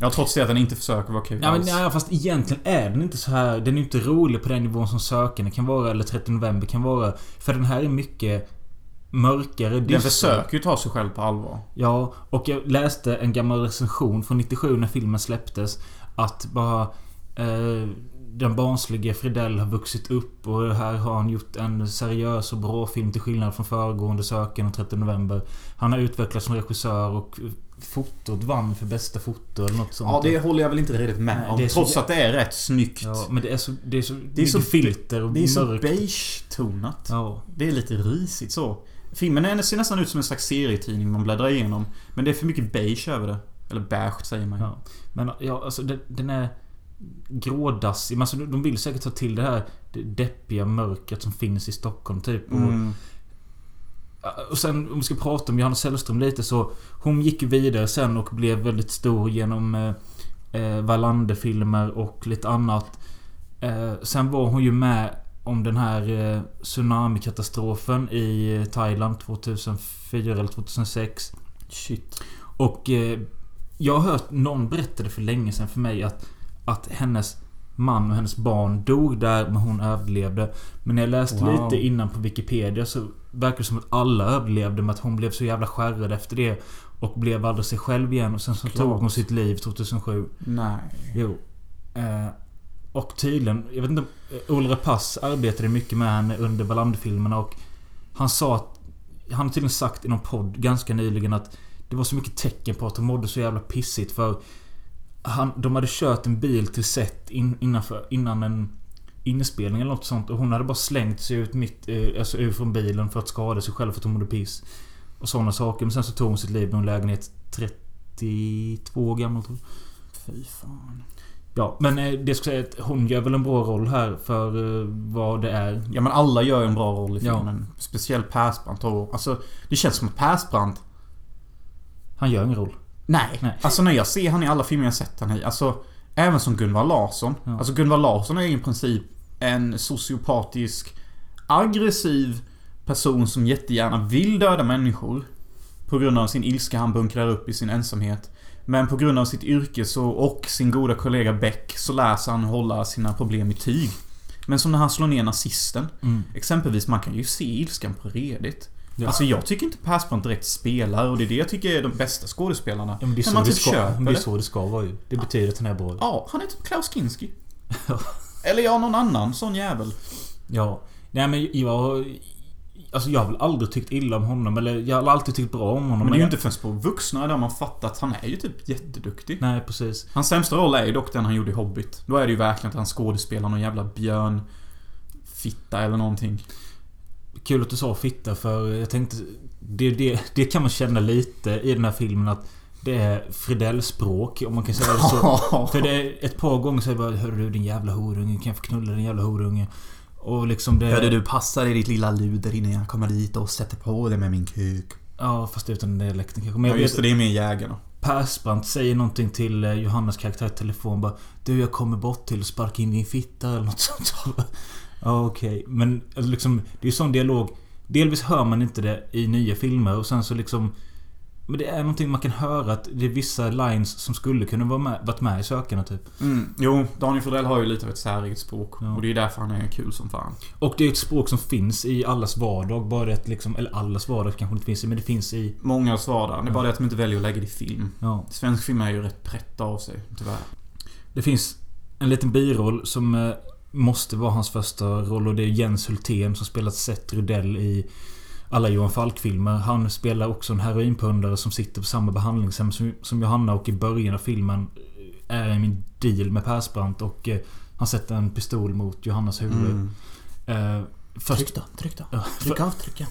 Ja, trots det att den inte försöker vara kul ja, men, alls. ja, fast egentligen är den inte så här... Den är inte rolig på den nivån som Sökande kan vara eller 30 november kan vara. För den här är mycket mörkare, Den dystrare. försöker ju ta sig själv på allvar. Ja, och jag läste en gammal recension från 97 när filmen släpptes. Att bara... Eh, den barnsliga Fridell har vuxit upp och här har han gjort en seriös och bra film till skillnad från föregående Söken och 30 november. Han har utvecklats som regissör och fotot vann för bästa foto eller något sånt. Ja, det håller jag väl inte riktigt med om. det så Trots jä- att det är rätt snyggt. Ja, men det är så... Det är så, Det är så- filter och Det är så mörkt. beige-tonat. Ja. Det är lite risigt så. Filmen är- ser nästan ut som en slags serietidning man bläddrar igenom. Men det är för mycket beige över det. Eller beige säger man ju. Ja. Men ja, alltså den, den är grådassig. Alltså, de vill säkert ta till det här det deppiga mörkret som finns i Stockholm typ. Mm. och sen om vi ska prata om Johanna Sällström lite så Hon gick vidare sen och blev väldigt stor genom eh, eh, Wallander-filmer och lite annat. Eh, sen var hon ju med om den här eh, tsunamikatastrofen i eh, Thailand 2004 eller 2006. Shit. Och eh, jag har hört någon berättade för länge sedan för mig att, att hennes man och hennes barn dog där men hon överlevde. Men när jag läste Wow. lite innan på Wikipedia så verkar det som att alla överlevde men att hon blev så jävla skärrad efter det. Och blev aldrig sig själv igen och sen så Klart. tog hon sitt liv 2007. Nej. Jo. Eh, och tydligen, jag vet inte Olle Rapace arbetade mycket med henne under Wallander-filmerna och Han sa att Han har tydligen sagt i någon podd ganska nyligen att Det var så mycket tecken på att hon mådde så jävla pissigt för han, De hade kört en bil till set in, innanför, innan en Inspelning eller något sånt och hon hade bara slängt sig ut mitt, eh, alltså ur från bilen för att skada sig själv för att hon mådde piss. Och sådana saker. Men sen så tog hon sitt liv när hon lägenhet 32 år gammal tror jag. Fy fan. Ja, men eh, det ska säga att hon gör väl en bra roll här för eh, vad det är. Ja men alla gör en bra roll i Ja. filmen. Speciellt Persbrandt. Alltså, det känns som att Persbrandt... Han gör ingen roll. Nej. Nej. Alltså när jag ser han i alla filmer jag sett han i. Alltså, även som Gunvar Larsson. Ja. Alltså Gunvar Larsson är i princip en sociopatisk, aggressiv person som jättegärna vill döda människor. På grund av sin ilska han bunkrar upp i sin ensamhet. Men på grund av sitt yrke så, och sin goda kollega Beck så lär sig han hålla sina problem i tyg. Men som när han slår ner nazisten. Mm. Exempelvis, man kan ju se ilskan på redigt. Ja. Alltså jag tycker inte Persbrandt direkt spelar och det är det jag tycker är de bästa skådespelarna. Ja, men det är så man det typ ska, köper men det är så det ska vara ju. Det betyder att han är bra. Ja, han är typ Klaus Kinski. Eller ja, någon annan sån jävel. Ja. Nej men jag... Alltså jag har väl aldrig tyckt illa om honom eller jag har alltid tyckt bra om honom. Men det är ju inte förrän på vuxna där man fattar att han är ju typ jätteduktig. Nej precis. Hans sämsta roll är ju dock den han gjorde i Hobbit. Då är det ju verkligen att han skådespelar någon jävla björn... Fitta eller någonting. Kul att du sa fitta för jag tänkte... Det, det, det kan man känna lite i den här filmen att det är Fridell-språk om man kan säga det så. För det är ett par gånger så är det bara Hörru du din jävla horunge, kan jag få knulla din jävla horunge? Och liksom det... Hörde du passa dig ditt lilla luder innan jag kommer dit och sätter på dig med min kuk. Ja fast utan dialekten kanske. Men Ja just det, det är med jägarna. Persbrandt säger någonting till eh, Johannas karaktär i telefon bara Du jag kommer bort till och sparkar in din fitta eller något sånt. ja okej. Men alltså, liksom Det är ju sån dialog. Delvis hör man inte det i nya filmer och sen så liksom Men det är någonting man kan höra att det är vissa lines som skulle kunna vara med, varit med i Sökarna typ. Mm. Jo, Daniel Frodell har ju lite av ett säreget språk. Ja. Och det är därför han är kul som fan. Och det är ett språk som finns i allas vardag. Bara det att liksom, eller allas vardag kanske inte finns i, men det finns i... Många svarar. Det är bara det att de inte väljer att lägga det i film. Ja. Svensk film är ju rätt prätt av sig, tyvärr. Det finns en liten biroll som eh, måste vara hans första roll och det är Jens Hultén som spelat Seth Rydell i alla Johan Falk-filmer. Han spelar också en heroinpundare som sitter på samma behandlingshem som, som Johanna och i början av filmen är i min deal med Persbrandt och eh, han sätter en pistol mot Johannas huvud. Mm. Eh, först, Tryck då, tryck då. Ja, Tryck av, trycka.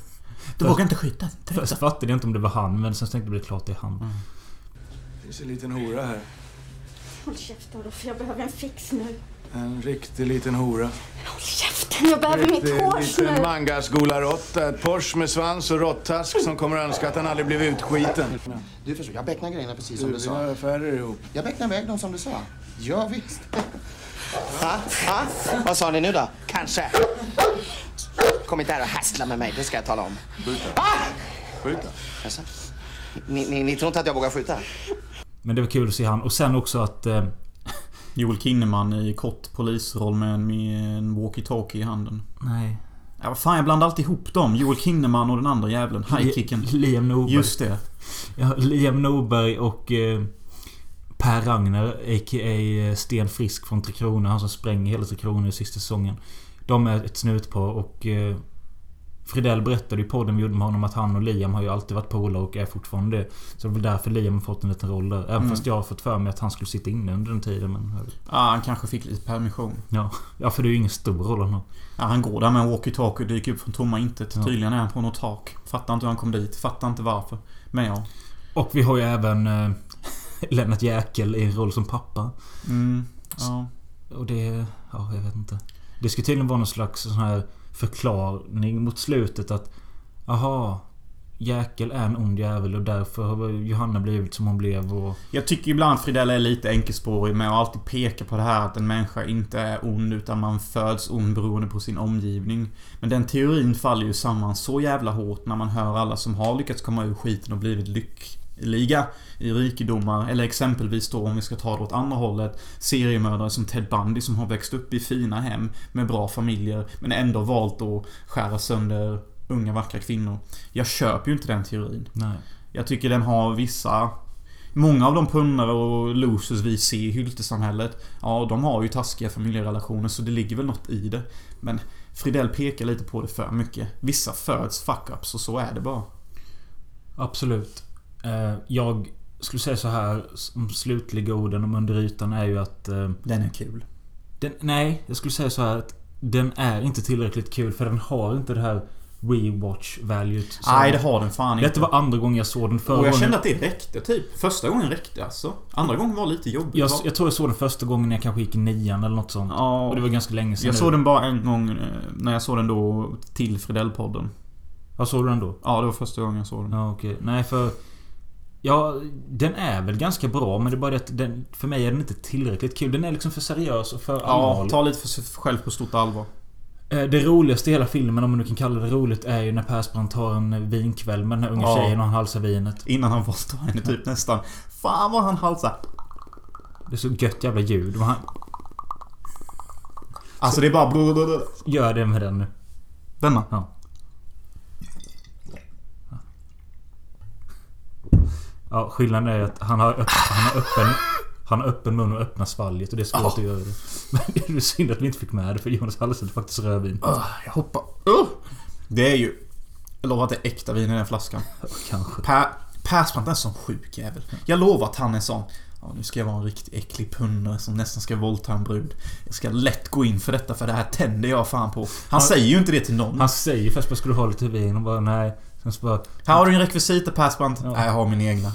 Du Först- vågar inte skjuta. Tryck först då. fattade jag inte om det var han men sen tänkte jag det klart det är han. Mm. Det finns en liten hora här. Håll käften då, för jag behöver en fix nu. En riktig liten hora. Håll käften, jag behöver mitt Riktig hår liten nu. mangasgolaråtta. Ett Porsche med svans och råttask som kommer önska att han aldrig blev utskiten. Du förstår, jag becknar grejerna precis som Du, du vi sa. har affärer ihop. Jag becknar iväg dem som du sa. Ja, visst. Ha? Ha? Vad sa ni nu då? Kanske. Kom inte här och hassla med mig, det ska jag tala om. Skjuta. Ah! Skjuta. Alltså, ni, ni, ni tror inte att jag vågar skjuta? Men det var kul att se han. Och sen också att... Eh, Joel Kinnaman i kort polisroll med en, en walkie-talkie i handen. nej. Ja, vad fan, jag blandar alltid ihop dem. Joel Kinnaman och den andra jävlen. Highkicken. Liam Norberg. Just det. Ja, Liam Norberg och eh, Per Ragnar, a.k.a. Sten Frisk från Tre Kronor. Han som spränger hela Tre Kronor i sista säsongen. De är ett snutpar och... Eh, Fridell berättade i podden vi gjorde med honom att han och Liam har ju alltid varit polare och är fortfarande det. Så det är väl därför Liam har fått en liten roll där. Även Mm. fast jag har fått för mig att han skulle sitta inne under den tiden. Men, Ja, han kanske fick lite permission. ja. ja, för det är ju ingen stor roll han har. Ja, han går där med en walkie-talkie och dyker upp från tomma intet. Ja. Tydligen är han på något tak. Fattar inte hur han kom dit. Fattar inte varför. Men ja. Och vi har ju även eh, Lennart Jäkel i en roll som pappa. Mm, ja. Och det... Ja, jag vet inte. Det ska tydligen vara någon slags sån här förklaring mot slutet att... Aha. Jäkel är en ond jävel och därför har Johanna blivit som hon blev och... Jag tycker ibland Fridell är lite enkelspårig med att alltid peka på det här att en människa inte är ond utan man föds ond beroende på sin omgivning. Men den teorin faller ju samman så jävla hårt när man hör alla som har lyckats komma ur skiten och blivit lyck lyckliga i rikedomar. Eller exempelvis då om vi ska ta det åt andra hållet. Seriemördare som Ted Bundy som har växt upp i fina hem med bra familjer men ändå valt att skära sönder unga vackra kvinnor. Jag köper ju inte den teorin. Nej. Jag tycker den har vissa... Många av de punnare och losers vi ser i hyltesamhället Ja, de har ju taskiga familjerelationer så det ligger väl något i det. Men Fridell pekar lite på det för mycket. Vissa föds fuck-ups och så är det bara. Absolut. Eh, jag skulle säga så här. Som slutliga orden om under ytan är ju att... eh, Den är kul. Den, nej, jag skulle säga så här att den är inte tillräckligt kul för den har inte det här rewatch-valuet. som- Nej, det har den fan inte. Detta var andra gången jag såg den. Förra och jag gången- kände att det räckte typ. Första gången räckte alltså. Andra gången var lite jobbigt. jag, jag tror jag såg den första gången när jag kanske gick i nian eller något sånt. Ja. Och det var ganska länge sedan Jag nu. såg den bara en gång eh, när jag såg den då till Fridell-podden. Vad såg du den då? Ja, det var första gången jag såg den. Ja, okej. Nej, för... Ja, den är väl ganska bra men det är bara det att den, för mig är den inte tillräckligt kul. Den är liksom för seriös och för Ja, allvarlig. ta lite för sig själv på stort allvar. Eh, Det roligaste i hela filmen, om man nu kan kalla det roligt, är ju när Persbrandt tar en vinkväll med den här unga Ja. tjejen och han halsar vinet. Innan han stå henne typ nästan Fan vad han halsar Det är så gött jävla ljud. Han Alltså det är bara gör det med den nu. Denna Ja. Ja, skillnaden är att han har, öpp, han har öppen... Han har öppen mun och öppna svalget och det är svårt att göra det. Men det är synd att vi inte fick med det för Jonas halsade faktiskt rödvin. Jag hoppar uh. Det är ju Jag lovar att det är äkta vin i den flaskan Kanske. Per Persbrandt är en sån sjuk jävel Jag lovar att han är sån Ja, nu ska jag vara en riktigt äcklig punnare som nästan ska våldta en brud. Jag ska lätt gå in för detta för det här tänder jag fan på. Han säger ju inte det till någon. Han säger först bara skulle du ha lite vin och bara nej. Sen så bara... Här har du din rekvisita Persbrandt. Ja. Nej, jag har min egna.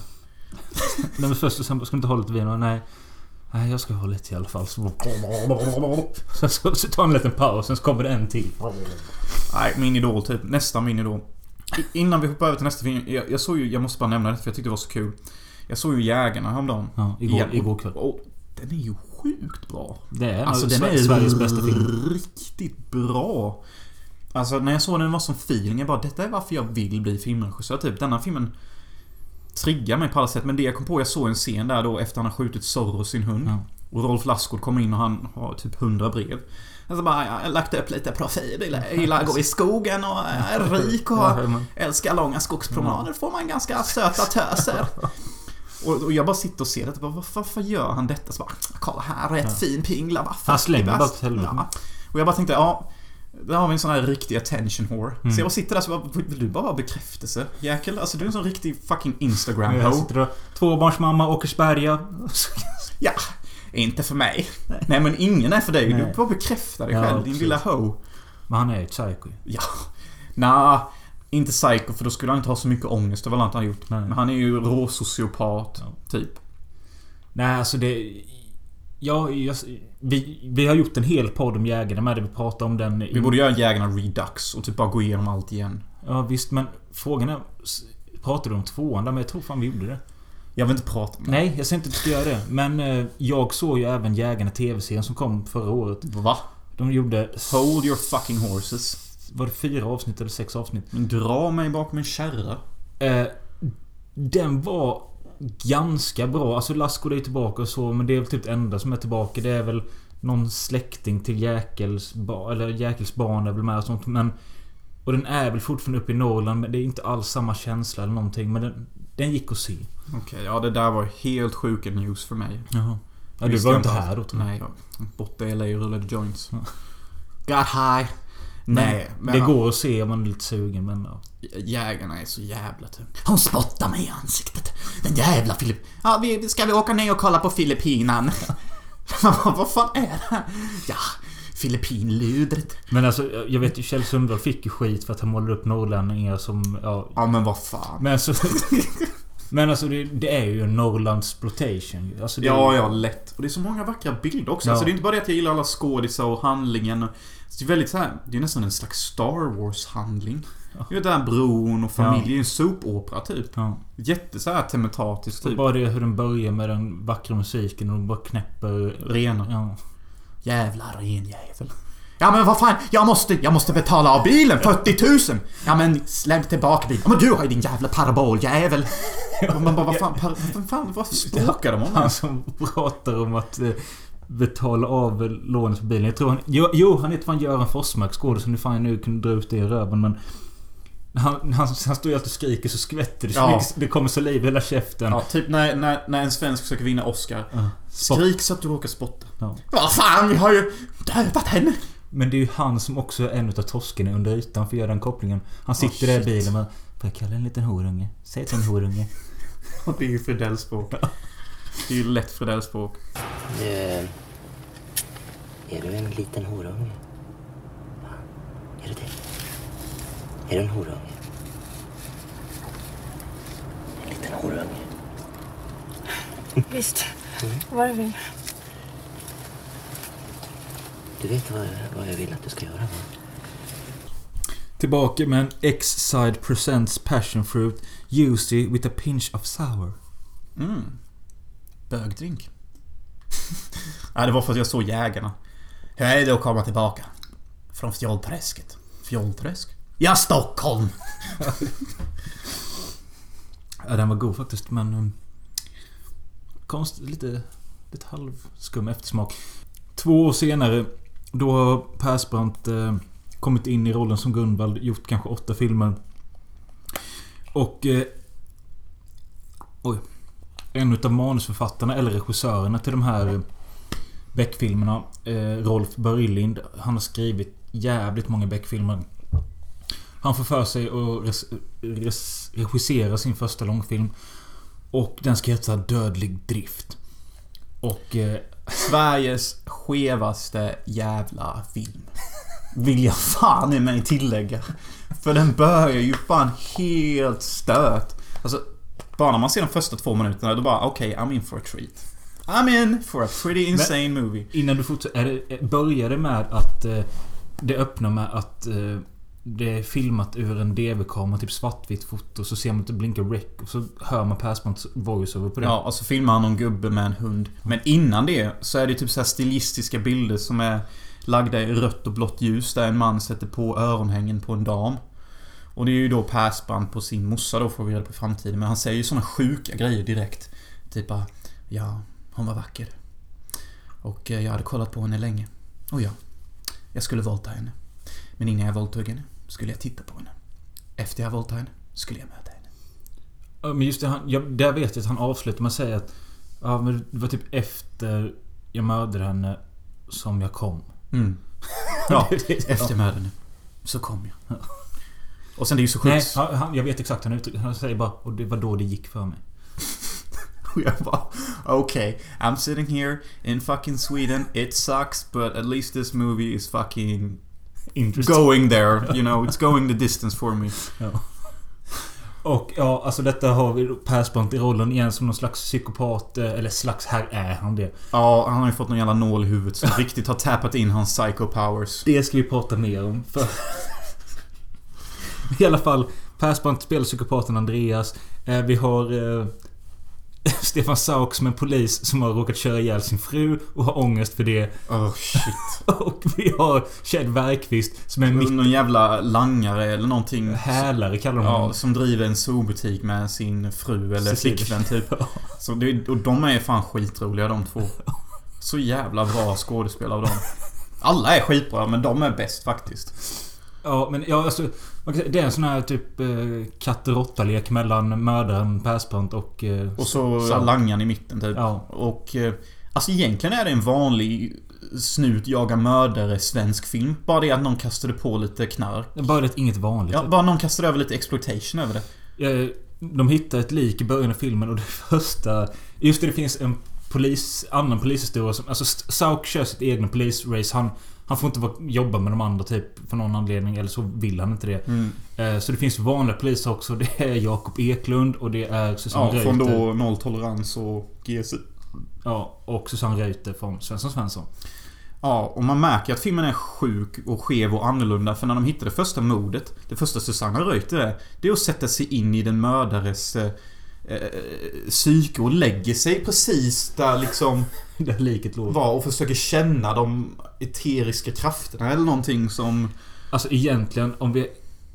Nej men först och sen bara, ska du inte ha lite vin och nej. Nej jag ska ha lite i alla fall. Så, sen så, så tar en liten paus sen så kommer det en till. Nej, min idol typ. Nästan min idol. I- Innan vi hoppar över till nästa film. Jag, jag såg ju, jag måste bara nämna det för jag tyckte det var så kul. Jag såg ju Jägarna häromdagen. Ja, igår, igår kväll. Och den är ju sjukt bra. Det är alltså, den är Sveriges bästa film. riktigt bra. Alltså när jag såg den var som feeling. Jag bara, detta är varför jag vill bli filmregissör. Typ denna filmen triggar mig på alla sätt. Men det jag kom på, jag såg en scen där då efter han har skjutit Zorro, sin hund. Ja. Och Rolf Lassgård kommer in och han har typ 100 brev. Alltså bara, jag har lagt upp lite profil. Jag gillar att gå i skogen och är rik och älskar långa skogspromenader. får man ganska söta töser. Och, och jag bara sitter och ser det. Bara, varför, gör han detta? Så bara, kolla här, rätt fin pingla. Bara, Han slänger bara helvete. Ja. Och jag bara tänkte, ja. Där har vi en sån här riktig attention whore. Mm. Så jag sitter där så bara, vill du bara ha bekräftelse? Jäkel, alltså du är en sån riktig fucking sitter och... Tvåbarnsmamma, Åkersberga. Ja, inte för mig. Nej men ingen är för dig. Du Nej. bara bekräftar dig Ja, själv, din precis. lilla ho. Men han är ju ett psycho. Ja. Nah, inte psycho för då skulle han inte ha så mycket ångest över allt han gjort. Nej. Men han är ju råsociopat, Ja. typ. Nej, alltså det... Ja, jag, vi, vi har gjort en hel podd om Jägarna med där vi pratar om den... Vi borde göra Jägarna Redux och typ bara gå igenom allt igen. Ja, visst men frågan är... Pratade du om tvåan där? Men jag tror fan vi gjorde det. Jag vill inte prata om det. Nej, jag säger inte att du ska göra det. Men eh, jag såg ju även Jägarna TV-serien som kom förra året. Va? De gjorde... Hold your fucking horses. Var det fyra avsnitt eller sex avsnitt? Men dra mig bakom en kärra. Eh, den var ganska bra. Alltså Lasko är tillbaka och så, men det är väl typ det enda som är tillbaka. Det är väl någon släkting till Jäkels barn, eller Jäkels barn är väl med och sånt. Men... Och den är väl fortfarande uppe i Norrland, men det är inte alls samma känsla eller någonting. Men den, den gick att se. Okej, ja det där var helt sjuka news för mig. Jaha. Ja, du var inte här då tror jag. Nej, jag borta i LA och rullade joints. Got high. Nej, men det går att se om man är lite sugen, men ja. Jägarna är så jävla typ. Hon spottar mig i ansiktet. Den jävla Filip... Ja, vi, ska vi åka ner och kolla på Filippinan? Vad fan är det här? Ja, Filippinludret. Men alltså, jag vet ju Kjell Sundvall fick ju skit för att han målade upp norrlänningar som... Ja, Ja, men vad fan. men alltså... men alltså det, det är ju en Norrlandsploitation alltså, det, Ja, ja, lätt. Och det är så många vackra bilder också. Ja. Alltså, det är inte bara det att jag gillar alla skådisar och handlingen. och- Det är väldigt så här, Det är nästan en slags Star Wars-handling. Du vet den här bron och familj. Det är en soapopera typ. Ja. Jätte så här tematiskt typ. Bara det hur den börjar med den vackra musiken och de bara knäpper... Renar. Ja. Jävla renjävel. Ja men vad fan, jag måste, jag måste betala av bilen, 40 000! Ja men släpp tillbaka bilen. Ja, men du har ju din jävla paraboljävel! Man bara, vad fan, vad fan, vad språkar de om? Han som pratar om att eh, betala av lånet på bilen. Jag tror han... Jo, jo han heter fan Göran Forsmark, skådis. Nu fan jag nu kunde dra ut det i röven men... Han, han, han står ju alltid och skriker så skvätter det så Ja. mycket, Det kommer saliv i hela käften. Ja, typ när, när, när en svensk försöker vinna Oscar. Ja. Skrik så att du råkar spotta. Ja. Vad fan, vi har ju dödat henne! Men det är ju han som också är en utav torskarna under ytan för att göra den kopplingen. Han sitter där i bilen och... Får jag kalla en liten horunge? Säg till en horunge. Och det är ju Fredell-språk. Det är ju lätt Fredell-språk. Du, är du en liten horunge? Är du det? Är du en horunge? En liten horunge? Visst, vad du vill. Du vet vad, vad jag vill att du ska göra va? Tillbaka med en X-Side Presents Passion Fruit Juicy with a pinch of sour. Mm. Bögdrink. Nej, det var för att jag såg Jägarna. Hur är det att komma tillbaka? Från Fjollträsket. Fjollträsk? Ja, Stockholm! Ja, den var god faktiskt men... Um, konst, lite... Lite halvskum eftersmak. Två år senare, då har Persbrandt eh, kommit in i rollen som Gunvald, gjort kanske åtta filmer. Och... Eh, oj. En utav manusförfattarna, eller regissörerna till de här eh, Beck-filmerna, eh, Rolf Börjlind, han har skrivit jävligt många Beck-filmer. Han får för sig att res, res, regissera sin första långfilm. Och den ska heta Dödlig Drift. Och... Eh, Sveriges skevaste jävla film. Vill jag fan i mig tillägga. För den börjar ju fan helt stört. Alltså, bara när man ser de första två minuterna, då bara okej, I'm in for a treat. I'm in for a pretty insane movie. innan du fortsätter. Börjar det med att... Eh, det öppnar med att... Eh, det är filmat ur en DV-kamera, typ svartvitt foto. Så ser man att det blinkar rec och så hör man Persbrandts voiceover på det. Ja, och så filmar han någon gubbe med en hund. Men innan det så är det typ så här stilistiska bilder som är lagda i rött och blått ljus där en man sätter på öronhängen på en dam. Och det är ju då Persbrandt på sin morsa då får vi reda på i framtiden. Men han säger ju såna sjuka grejer direkt. Typ bara, ja, hon var vacker. Och eh, jag hade kollat på henne länge. Och ja, jag skulle våldta henne. Men innan jag våldtog henne skulle jag titta på henne. Efter jag våldtog henne skulle jag möta henne. Men just det, han, jag, där vet jag att han avslutar med att säga att... Ja, men det var typ efter jag mördade henne som jag kom. Mm. Ja, Det- efter mördaren så kom jag. Och sen det är ju så Nej, sjukt. han, han, jag vet exakt. Han, uttrycker, han säger bara och det var då det gick för mig. Och jag bara, okej. I'm sitting here in fucking Sweden. It sucks but at least this movie is fucking going there. You know, it's going the distance for me. Ja. Och ja, alltså detta har vi Persbrandt i rollen igen som någon slags psykopat. eh, Eller slags, här är han det. Ja, han har ju fått någon jävla nål i huvudet som riktigt har tappat in hans psycho powers. Det ska vi prata mer om. För... I alla fall, Persbrandt spelar psykopaten Andreas. Eh, Vi har... Stefan Sauk som en polis som har råkat köra ihjäl sin fru och har ångest för det. Oh shit. Och vi har Kjell Bergqvist som är mitt Någon jävla langare eller någonting. hälare kallar de Ja, honom. som driver en zoobutik med sin fru eller flickvän typ. Så det, och de är fan skitroliga de två. Så jävla bra skådespel av dem. Alla är skitbra men de är bäst faktiskt. Ja, men ja, alltså... Det är en sån här typ eh, katt råtta-lek mellan mördaren Persbrandt och... Eh, Och så langan i mitten typ. Ja. Och... eh, Alltså egentligen är det en vanlig snut jagar mördare svensk film. Bara det att någon kastade på lite knark. Bara det inget vanligt. Ja, bara någon kastade över lite exploitation över det. Eh, De hittar ett lik i början av filmen och det första... Just det, det finns en polis... Annan polishistoria som... Alltså Sauk kör sitt egna polisrace. Han, han får inte vara, jobba med de andra typ för någon anledning. Eller så vill han inte det. Mm. Eh, Så det finns vanliga poliser också. Det är Jakob Eklund och det är Susanne Ja, från Reuter. då nolltolerans och GSI. Ja, och Susanne Reuter från Svensson Svensson. Ja, och man märker att filmen är sjuk och skev och annorlunda. För när de hittar det första mordet, det första Susanna Reuter är, det är att sätta sig in i den mördares eh, eh, psyke och lägger sig precis där liksom Där liket låg. var och försöker känna de eteriska krafterna eller någonting som... Alltså egentligen om vi...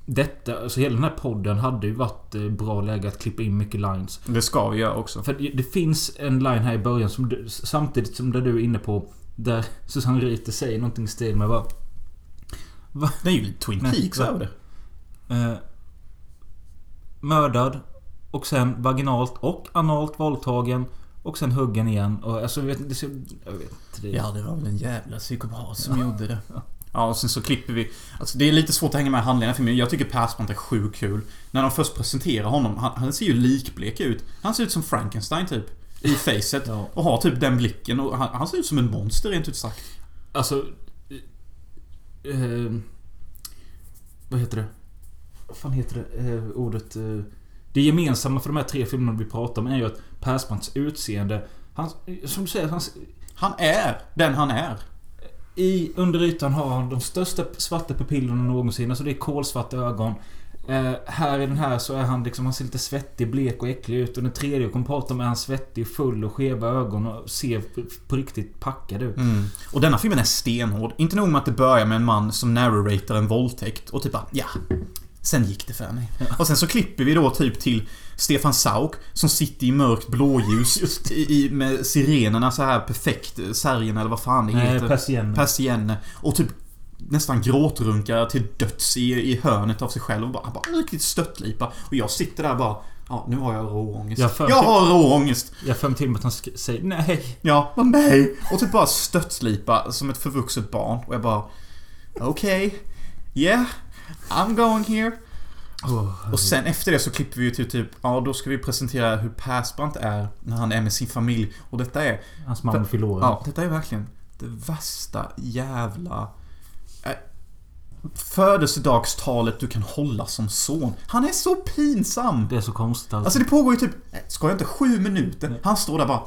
Detta, alltså hela den här podden hade ju varit eh, bra läge att klippa in mycket lines. Det ska vi göra också. För det, det finns en line här i början som du, samtidigt som där du är inne på där Susanne Reuter säger någonting i stil med bara... Det är ju lite Twin Peaks va- över det. Eh, mördad och sen vaginalt och analt våldtagen och sen huggen igen och alltså vet det Jag vet. Det, Ja, det var väl en jävla psykopat som gjorde det. Ja, och sen så klipper vi... Alltså det är lite svårt att hänga med i handlingen för mig. Jag tycker Persbrandt är sjukt kul. När de först presenterar honom, han, han ser ju likblek ut. Han ser ut som Frankenstein typ. I facet. Ja. Och har typ den blicken och han, han ser ut som en monster rent ut sagt. Alltså... Eh, eh, vad heter det? Vad fan heter det? Eh, ordet... Eh, det gemensamma för de här tre filmerna vi pratar om är ju att Persbrandts utseende... Han, som du säger, hans, Han är den han är. I under ytan har han de största svarta pupillerna någonsin. Alltså det är kolsvarta ögon. Eh, här i den här så är han liksom... Han ser lite svettig, blek och äcklig ut. Och den tredje jag kommer prata om är han svettig, full och skeva ögon och ser på, riktigt packad ut. Och denna filmen är stenhård. Inte nog med att det börjar med en man som narratar en våldtäkt och typ bara, ja. Sen gick det för mig. Och sen så klipper vi då typ till Stefan Sauk som sitter i mörkt blåljus i, i, med sirenerna så här perfekt. Sargen eller vad fan det Nej, heter. persienner. Persienner. Och typ nästan gråtrunkar till döds i, i hörnet av sig själv och bara, bara riktigt stöttlipa. Och jag sitter där bara Ja, nu har jag råångest. Jag Jag, har råångest! Jag får till mig att han säger nej. Ja, vad nej! Och typ bara stöttslipa som ett förvuxet barn. Och jag bara... Okej. Yeah. I'm going here. och sen efter det så klipper vi ju till typ... Ja, då ska vi presentera hur Persbrandt är när han är med sin familj. Och detta är... Hans mamma förlorar. Ja, detta är verkligen det värsta jävla... eh, Födelsedagstalet du kan hålla som son. Han är så pinsam! Det är så konstigt alltså. Alltså det pågår ju typ, ska jag inte, sju minuter. Han står där bara.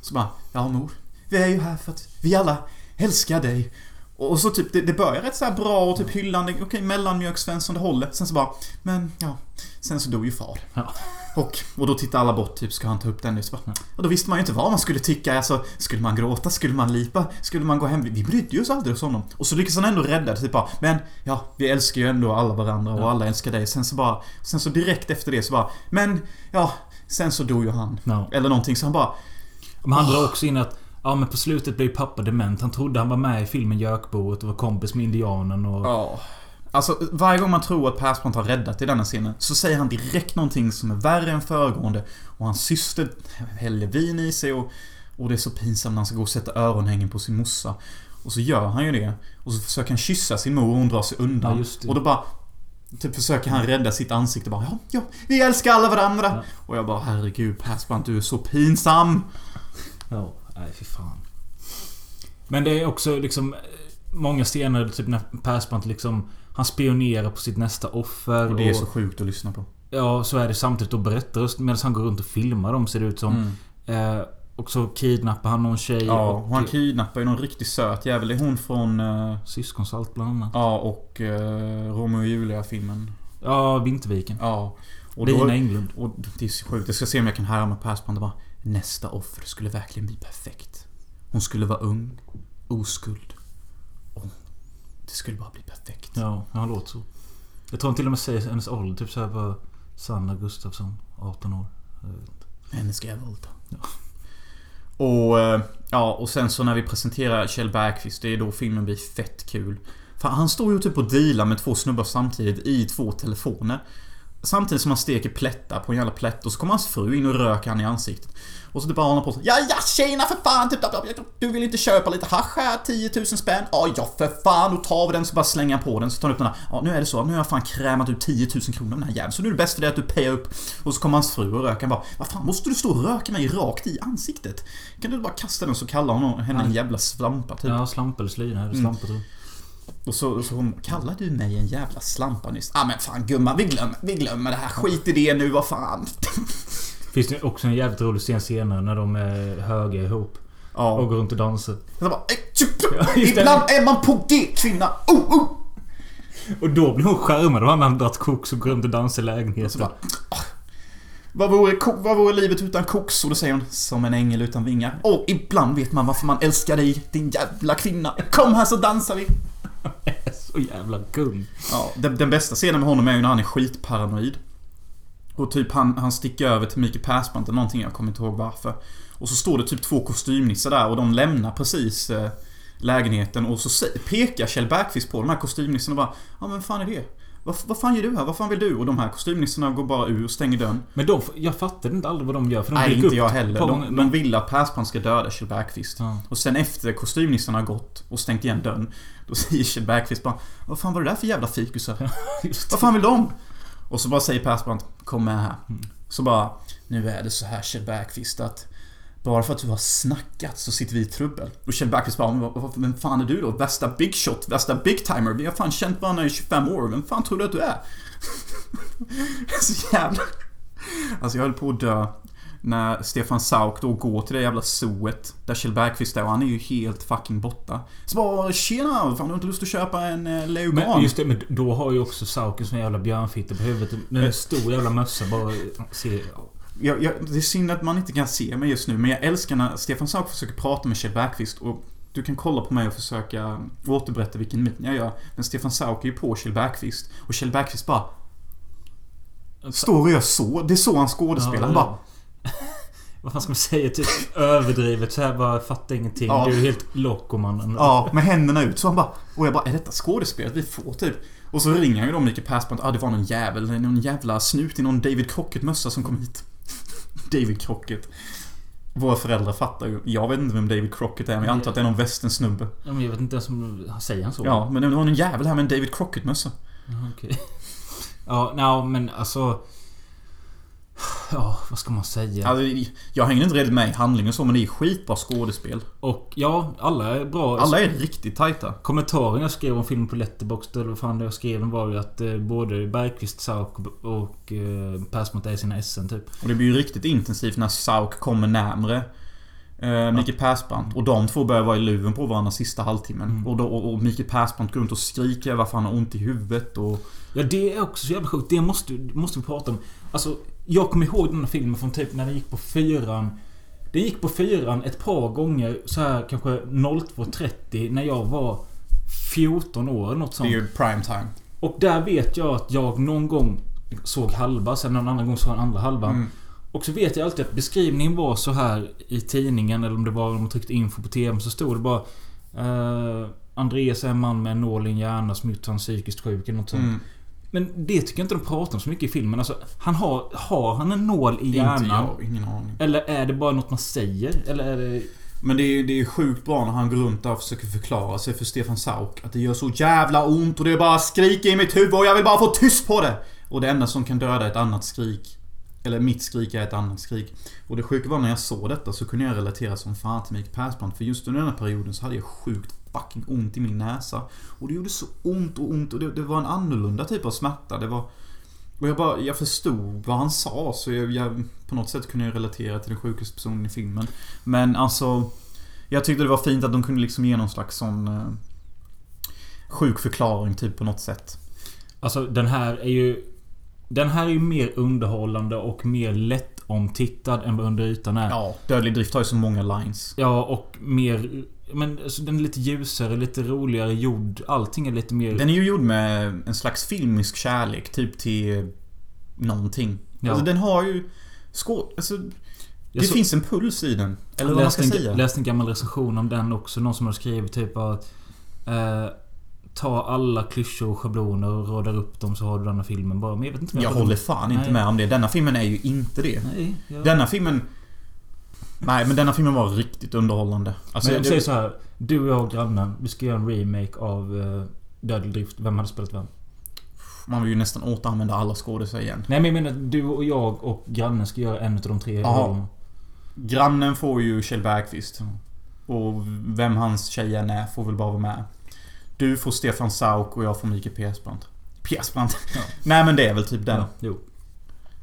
Så bara, ja mor. Vi är ju här för att vi alla älskar dig. Och så typ, det, det börjar rätt så här bra och typ hyllande, okej mellanmjölk Svensson det håller. Sen så bara, men ja. Sen så dog ju far. Ja. Och, och då tittar alla bort, typ ska han ta upp den nu? Så bara, och då visste man ju inte vad man skulle tycka. Alltså, skulle man gråta? Skulle man lipa? Skulle man gå hem? Vi brydde ju oss aldrig hos honom. Och så lyckas han ändå rädda det, typ bara, men ja, vi älskar ju ändå alla varandra och alla älskar dig. Sen så bara, sen så direkt efter det så bara, men ja, sen så dog ju han. Ja. Eller någonting, så han bara, Men han drar också in att Ja men på slutet blev pappa dement. Han trodde han var med i filmen Jökboet och var kompis med indianen och... Ja. Alltså, varje gång man tror att Persbrandt har räddat i denna scenen så säger han direkt någonting som är värre än föregående. Och hans syster häller vin i sig och, och det är så pinsamt när han ska gå och sätta öronhängen på sin morsa. Och så gör han ju det. Och så försöker han kyssa sin mor och hon drar sig undan. Ja, och då bara... Typ försöker han rädda sitt ansikte bara ja, ja, vi älskar alla varandra. Ja. Och jag bara herregud Persbrandt du är så pinsam. Ja, nej fy fan. Men det är också liksom... eh, Många scener typ när Persbrandt liksom... Han spionerar på sitt nästa offer. Och det är så sjukt att lyssna på. Ja, så är det samtidigt då berättarröst medan han går runt och filmar dem ser det ut som. Eh, och så kidnappar han någon tjej Ja, och... och han kidnappar ju någon riktigt söt jävel. Det är hon från... eh, Syskonsalt bland annat. Ja, och uh, Romeo och Julia-filmen. Ja, Vinterviken. Ja. Och Lina Englund. och det är så sjukt. Jag ska se om jag kan härma Persbrandt och bara nästa offer skulle verkligen bli perfekt. Hon skulle vara ung, oskuld. Och det skulle bara bli perfekt. Ja, han låter så. Jag tror han till och med säger hennes ålder. Typ såhär bara... Sanna Gustafsson, 18 år. Henne ska jag våldta. Och, eh, ja, och sen så när vi presenterar Kjell Bergqvist, det är då filmen blir fett kul. För han står ju typ och dealar med två snubbar samtidigt i två telefoner. Samtidigt som han steker plättar på en jävla plätt och så kommer hans fru in och röker han i ansiktet. Och så typ bara håller på så Ja, ja tjena för fan! Typ, du vill inte köpa lite hasch här? 10 000 spänn? Ja, ja för fan! Då tar vi den så bara slänger han på den så tar han upp den här. Ja, nu är det så. Nu har jag fan krämat ut 10 000 kronor av den här jäveln. Så nu är det bästa det att du pejar upp. Och så kommer hans fru och röker. Han bara Vad fan måste du stå och röka mig rakt i ansiktet? Kan du bara kasta den så kallar hon henne en jävla svampa typ. Ja, slampa eller slyna. Eller slampa tror jag. Och så, så hon kallar du mig en jävla slampa nyss? Ah, men fan gumman, vi glömmer, vi glömmer det här. Skit i det nu, vad fan. Finns det också en jävligt rolig scen senare när de är höga ihop. Ja. Och går runt och dansar. Så bara, "Eh. Ibland är man på G kvinna. Oh, oh. Och då blir hon skärmad av han har dragit koks och går runt och dansar i lägenheten. bara, "Ah, vad vore, vad vore livet utan koks? Och då säger hon, som en ängel utan vingar. Och ibland vet man varför man älskar dig, din jävla kvinna. Kom här så dansar vi. Så jävla gum Ja, den, den bästa scenen med honom är ju när han är skitparanoid. Och typ han, han sticker över till Mikael Persbrandt eller någonting, jag kommer inte ihåg varför. Och så står det typ två kostymnissar där och de lämnar precis eh, lägenheten och så pekar Kjell Bergqvist på de här kostymnissarna och bara Ja men fan är det? Vad, vad fan gör du här? Vad fan vill du? Och de här kostymnissarna går bara ur och stänger dörren. Men de, jag fattade inte aldrig vad de gör. För de Nej, inte upp jag heller. De, de vill att Persbrandt ska döda Kjell Bergqvist. Ja. Och sen efter kostymnissarna har gått och stängt igen dörren Då säger Kjell Bergqvist bara Vad fan var det där för jävla fikusar? Vad fan vill de? Och så bara säger Persbrandt Kom med här Så bara Nu är det så här Kjell Bergqvist att bara för att du har snackat så sitter vi i trubbel. Och Kjell Bergqvist bara, "Men vad- vad- vem fan är du då? Värsta big shot, värsta big timer. Vi har fan känt varandra i 25 år. Vem fan tror du att du är? så jävla... Alltså jag höll på att dö. När Stefan Sauk då går till det jävla zooet Där Kjell Bergqvist är och han är ju helt fucking borta. Så bara Tjena! Fan har du inte lust att köpa en eh? Men just det, men då har ju också Sauken sån jävla björnfitta på huvudet. Med en stor jävla mössa bara... Se, Jag, jag, det är synd att man inte kan se mig just nu, men jag älskar när Stefan Sauk försöker prata med Kjell Bergqvist och du kan kolla på mig och försöka återberätta vilken min jag gör. Men Stefan Sauk är ju på Kjell Bergqvist och Kjell Bergqvist bara Står och gör så. Det är så han skådespelar. Han bara Vad fan ska man säga? Typ överdrivet så här bara fattar ingenting. Ja. Du är helt loco mannen. Ja, med händerna ut. Så han bara... Och jag bara, är detta skådespelet vi får typ? Och så ringer han ju då Mikael Persbrandt. Ah, det var någon jävel. Någon jävla snut i någon David Crockett-mössa som kom hit. David Crockett. Våra föräldrar fattar ju. Jag vet inte vem David Crockett är, men jag antar att det är någon västernsnubbe. Ja, men jag vet inte ens om... Säger han så? Ja, men det var någon jävel här med en David Crockett-mössa. Okej. Ja, no, men alltså... Ja, vad ska man säga? Alltså, jag hänger inte riktigt med i handlingen så, men det är skitbra skådespel. Och ja, alla är bra. Alla är riktigt tajta. Kommentaren jag skrev om filmen på Letterboxd eller vad fan det jag skrev var ju att eh, både Bergqvist, Sauk och eh, Persbrandt är sina SN typ. Och det blir ju riktigt intensivt när Sauk kommer närmre eh, Mikael Persbrandt. Och de två börjar vara i luven på varandra sista halvtimmen. Mm. Och, då, och, och Mikael Persbrandt går runt och skriker varför han har ont i huvudet och... Ja, det är också så jävla sjukt. Det måste, måste vi prata om. Alltså, jag kommer ihåg den här filmen från typ när den gick på fyran. Den gick på fyran ett par gånger så här kanske 02.30 när jag var 14 år något Det sånt. är ju prime time. Och där vet jag att jag någon gång såg halva, sen någon annan gång såg jag andra halvan. Mm. Och så vet jag alltid att beskrivningen var så här i tidningen eller om det var om man tryckte info på TV så stod det bara eh, Andreas är en man med en nål i en hjärna som gjort han psykiskt sjuk eller något sånt. Mm. Men det tycker jag inte de pratar om så mycket i filmen. Alltså, han har, har han en nål i hjärnan? Inte jag, ingen aning. Eller är det bara något man säger? Eller är det... Men det är, det är sjukt bra när han går runt där och försöker förklara sig för Stefan Sauk. Att det gör så jävla ont och det är bara skriker i mitt huvud och jag vill bara få tyst på det! Och det enda som kan döda ett annat skrik eller mitt skrik är ett annat skrik. Och det sjuka var när jag såg detta så kunde jag relatera som fan till Mikael Persbrandt. För just under den här perioden så hade jag sjukt fucking ont i min näsa. Och det gjorde så ont och ont och det, det var en annorlunda typ av smärta. Det var... Och jag bara, jag förstod vad han sa så jag, jag på något sätt kunde jag relatera till den sjukaste personen i filmen. Men alltså... Jag tyckte det var fint att de kunde liksom ge någon slags sån... Eh, sjuk förklaring typ på något sätt. Alltså den här är ju... Den här är ju mer underhållande och mer lätt omtittad än vad Under ytan är. Ja, Dödlig Drift har ju så många lines. Ja, och mer... Men alltså, den är lite ljusare, lite roligare gjord. Allting är lite mer... Den är ju gjord med en slags filmisk kärlek, typ till någonting. Ja. Alltså den har ju... Skå... Alltså, det Jag så- finns en puls i den. Eller Jag vad man ska en, säga. läste en gammal recension om den också. Någon som har skrivit typ att... Eh, ta alla klyschor och schabloner och råda upp dem så har du denna filmen bara. Men jag vet inte om Jag håller fan inte Nej. med om det. Denna filmen är ju inte det. Nej, jag... Denna filmen... Nej, men denna filmen var riktigt underhållande. Alltså, men jag säger så här. Du och jag och grannen, vi ska göra en remake av uh, Dödlig Drift. Vem hade spelat vem? Man vill ju nästan återanvända alla skådespelare igen. Nej men jag menar du och jag och grannen ska göra en av de tre rollerna. Grannen får ju Kjell Bergqvist. Och vem hans tjej än är får väl bara vara med. Du får Stefan Sauk och jag får Mikael Persbrandt. Persbrandt? Nej men det är väl typ den. Ja, jo.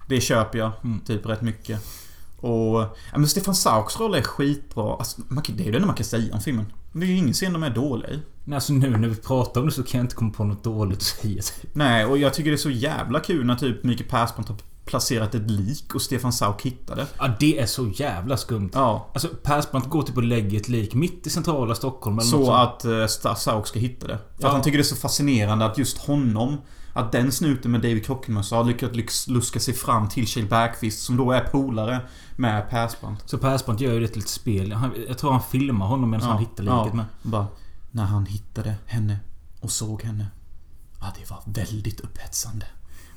Det köper jag. Mm. Typ rätt mycket. Och... Ja, men Stefan Sauks roll är skitbra. Alltså, man, det är ju det enda man kan säga om filmen. Det är ju ingen scen de är dåliga i. Nej, alltså nu när vi pratar om det så kan jag inte komma på något dåligt att säga. Nej, och jag tycker det är så jävla kul när typ Mikael Persbrandt har placerat ett lik och Stefan Sauk hittar det. Ja, det är så jävla skumt. Ja. Alltså Persbrandt går typ och lägger ett lik mitt i centrala Stockholm eller Så att uh, Sauk ska hitta det. För Ja. att han tycker det är så fascinerande att just honom att den snuten med David Krockenmössa har lyckats luska sig fram till Kjell Bergqvist som då är polare med Persbrandt. Så Persbrandt gör ju det till ett spel. Han, jag tror han filmar honom medan han hittar liket med. Bara, när han hittade henne och såg henne. Ja, det var väldigt upphetsande.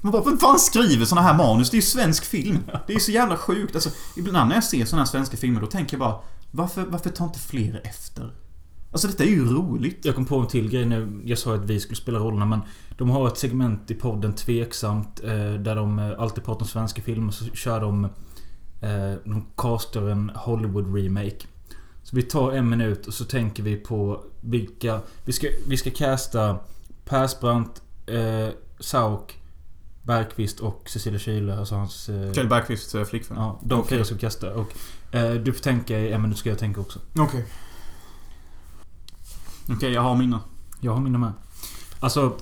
Man bara, vem fan skriver såna här manus? Det är ju svensk film. Det är ju så jävla sjukt. Alltså, ibland när jag ser såna här svenska filmer, då tänker jag bara, varför, varför tar inte fler efter? Alltså detta är ju roligt. Jag kom på en till grej nu. Jag sa att vi skulle spela rollerna men De har ett segment i podden Tveksamt eh, Där de eh, alltid pratar om svenska filmer så kör de eh, De castar en Hollywood remake Så vi tar en minut och så tänker vi på vilka Vi ska, vi ska casta Persbrandt eh, Sauk Bergqvist och Cecilia Kyle Alltså hans... Eh, Kjell Bergqvists eh, flickvän. Ja, de Okej. fyra ska vi kasta och eh, Du får tänka i en minut ska jag tänka också Okej. Okej, jag har mina. Jag har mina med. Alltså...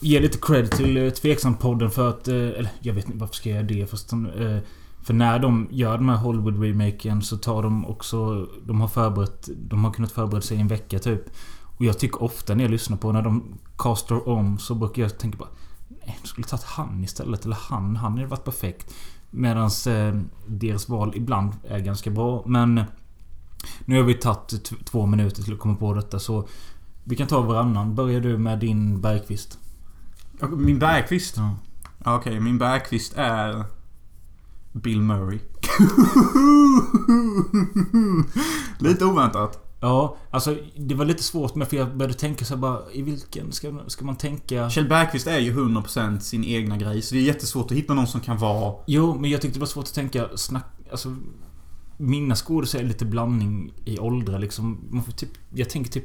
Ge lite cred till eh, Tveksamt-podden för att... Eh, eller jag vet inte varför ska jag göra det fast de, För när de gör de här Hollywood-remaken så tar de också... De har förberett... De har kunnat förbereda sig i en vecka typ. Och jag tycker ofta när jag lyssnar på när de castar om så brukar jag tänka bara... Nej, de skulle tagit han istället. Eller han. Han hade varit perfekt. Medans eh, deras val ibland är ganska bra. Men... Nu har vi tagit två minuter till att komma på detta så... Vi kan ta varannan. Börjar du med din Bergqvist? Min Bergqvist? Ja. Okej, min Bergqvist är... Bill Murray. Lite oväntat. Ja, alltså det var lite svårt med för jag började tänka så bara i vilken ska, ska man tänka? Kjell Bergqvist är ju 100% sin egna grej, så det är jättesvårt att hitta någon som kan vara... Jo, men jag tyckte det var svårt att tänka snack... Alltså... Mina skådespelare är lite blandning i åldrar liksom. Man får typ... Jag tänker typ...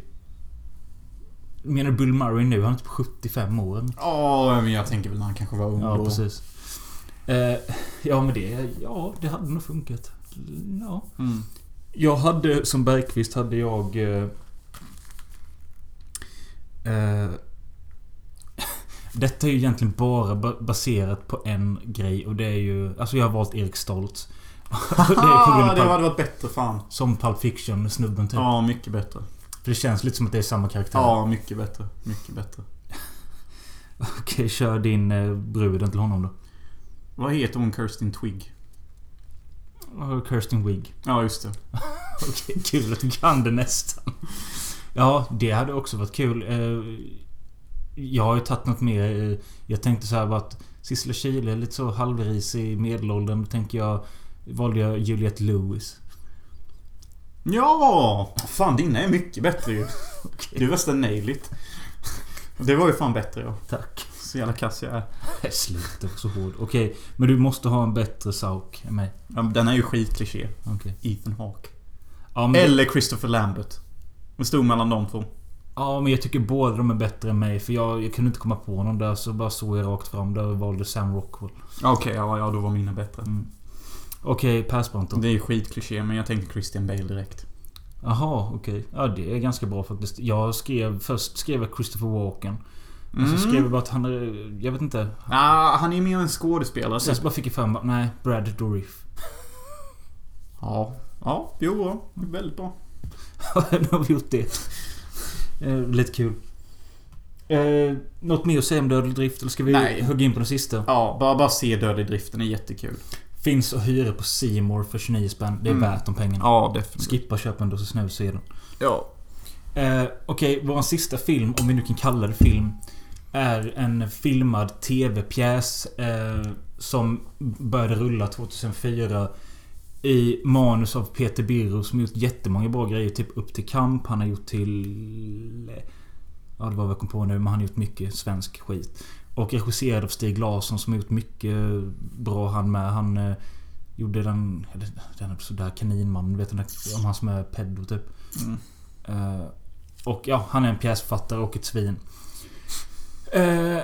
Menar du Bill Murray nu? Han är typ 75 år. Ja, men jag tänker väl när han kanske var ung Ja, då. precis. Eh, ja, men det... Ja, det hade nog funkat. Ja. Mm. Jag hade, som Bergqvist hade jag... Eh, eh, detta är ju egentligen bara ba- baserat på en grej och det är ju... Alltså jag har valt Erik Stoltz. det är det hade varit bättre fan. Som Pulp Fiction, snubben typ. Ja, mycket bättre. För det känns lite som att det är samma karaktär. Ja, mycket bättre. Mycket bättre. Okej, kör din eh, bruden till honom då. Vad heter hon Kirsten Twig? Kirsten Wig. Ja, just det. Okej, kul att du kan det nästan. Ja, det hade också varit kul. Eh, Jag har ju tagit något mer. eh, Jag tänkte så här bara att Sissela Kyle är lite så halvrisig i medelåldern. Då tänker jag... Valde jag Juliette Lewis. Ja! Fan, dina är mycket bättre ju. Du värsta nail it. Det var ju fan bättre ja. Tack. Så jävla kass jag är. Sluta så hård. Okej, men du måste ha en bättre Sauk än mig. Ja, men den är ju skitkliché. Okej. Ethan Hawke. Ja, men, Eller Christopher Lambert. Det stod mellan de två. ja, men jag tycker båda de är bättre än mig. För jag, jag kunde inte komma på någon där. Så bara såg jag rakt fram där valde Sam Rockwell. Okej, ja, ja då var mina bättre. Okej, Persbrandt då. Det är ju skitkliché men jag tänkte Christian Bale direkt. Jaha, okej. Ja, det är ganska bra faktiskt. Jag skrev... Först skrev jag Christopher Walken. Och så skrev jag bara att han är... Jag vet inte. Ah, han är mer en skådespelare. Sen så bara fick jag mig, nej, Brad Dourif. Ja. Ja, jo, bra. Väldigt bra. nu har vi gjort det. Eh, lite kul. Eh, något mer att säga om Dödlig Drift? Eller ska vi Nej. hugga in på den sista? Ja, bara, bara se Dödlig driften är jättekul. Finns att hyra på More för 29 spänn. Det är Mm. värt de pengarna. Ja, definitivt. Skippa köpa en dosa snus se den. Ja. Eh, Okej, vår sista film, om vi nu kan kalla det film, är en filmad TV-pjäs eh, som började rulla 2004 i manus av Peter Birro som gjort jättemånga bra grejer. Typ Upp till kamp. Han har gjort till... Ja, det var vad jag kom på nu, men han har gjort mycket svensk skit. Och regisserad av Stig Larsson som har gjort mycket bra han med. Han eh, gjorde den... Den sådär Kaninmannen, vet du där- om han som är pedo typ. Mm. Eh, och ja, han är en pjäsförfattare och ett svin. Eh,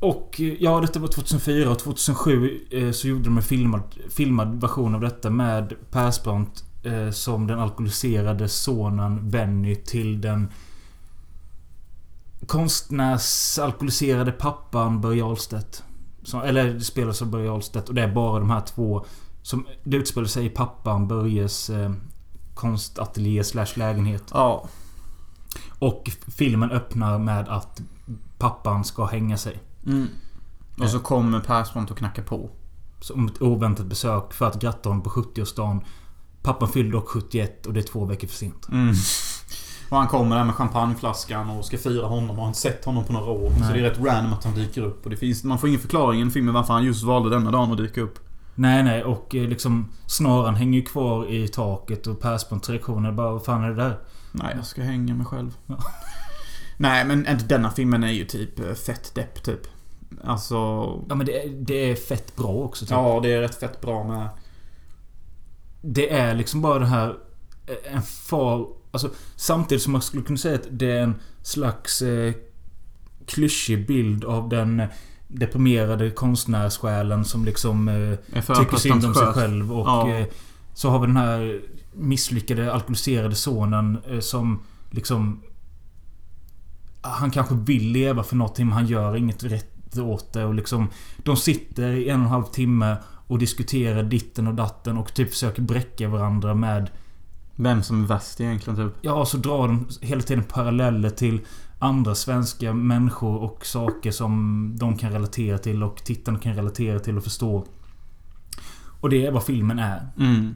och ja, detta var 2004 och 2007 eh, så gjorde de en filmad, filmad version av detta med Persbrandt eh, som den alkoholiserade sonen Benny till den konstnärsalkoholiserade pappan Börje Ahlstedt. Som, eller det spelas av Börje Ahlstedt och det är bara de här två som det utspelar sig i pappan Börjes eh, konstateljé slash lägenhet. Ja. Och filmen öppnar med att pappan ska hänga sig. Mm. Och så kommer Persbrandt och knackar på. Som ett oväntat besök för att gratta honom på 70-årsdagen. Pappan fyllde dock 71 och det är två veckor för sent. Mm. Och han kommer där med champagneflaskan och ska fira honom och har inte sett honom på några år. Så Nej. det är rätt random att han dyker upp. Och det finns, man får ingen förklaring i filmen varför han just valde denna dagen att dyka upp. Nej, nej. Och eh, liksom snaran hänger ju kvar i taket och Persbrandts reaktion är bara Vad fan är det där? Nej, jag ska hänga mig själv. Ja. Nej, men inte denna filmen är ju typ eh, fett depp typ. Alltså... Ja men det, är- det är fett bra också. Typ. Ja, det är rätt fett bra med. Det är liksom bara det här... eh, En far... Alltså samtidigt som man skulle kunna säga att det är en slags eh, klyschig bild av den eh, deprimerade konstnärssjälen som liksom eh, tycker synd om sig själv. Och Ja. eh, så har vi den här misslyckade alkoholiserade sonen eh, som liksom... Han kanske vill leva för någonting men han gör inget rätt åt det och liksom... De sitter i en och en halv timme och diskuterar ditten och datten och typ försöker bräcka varandra med... Vem som är värst egentligen typ. Ja, så drar de hela tiden paralleller till andra svenska människor och saker som de kan relatera till och tittarna kan relatera till och förstå. Och det är vad filmen är. Mm.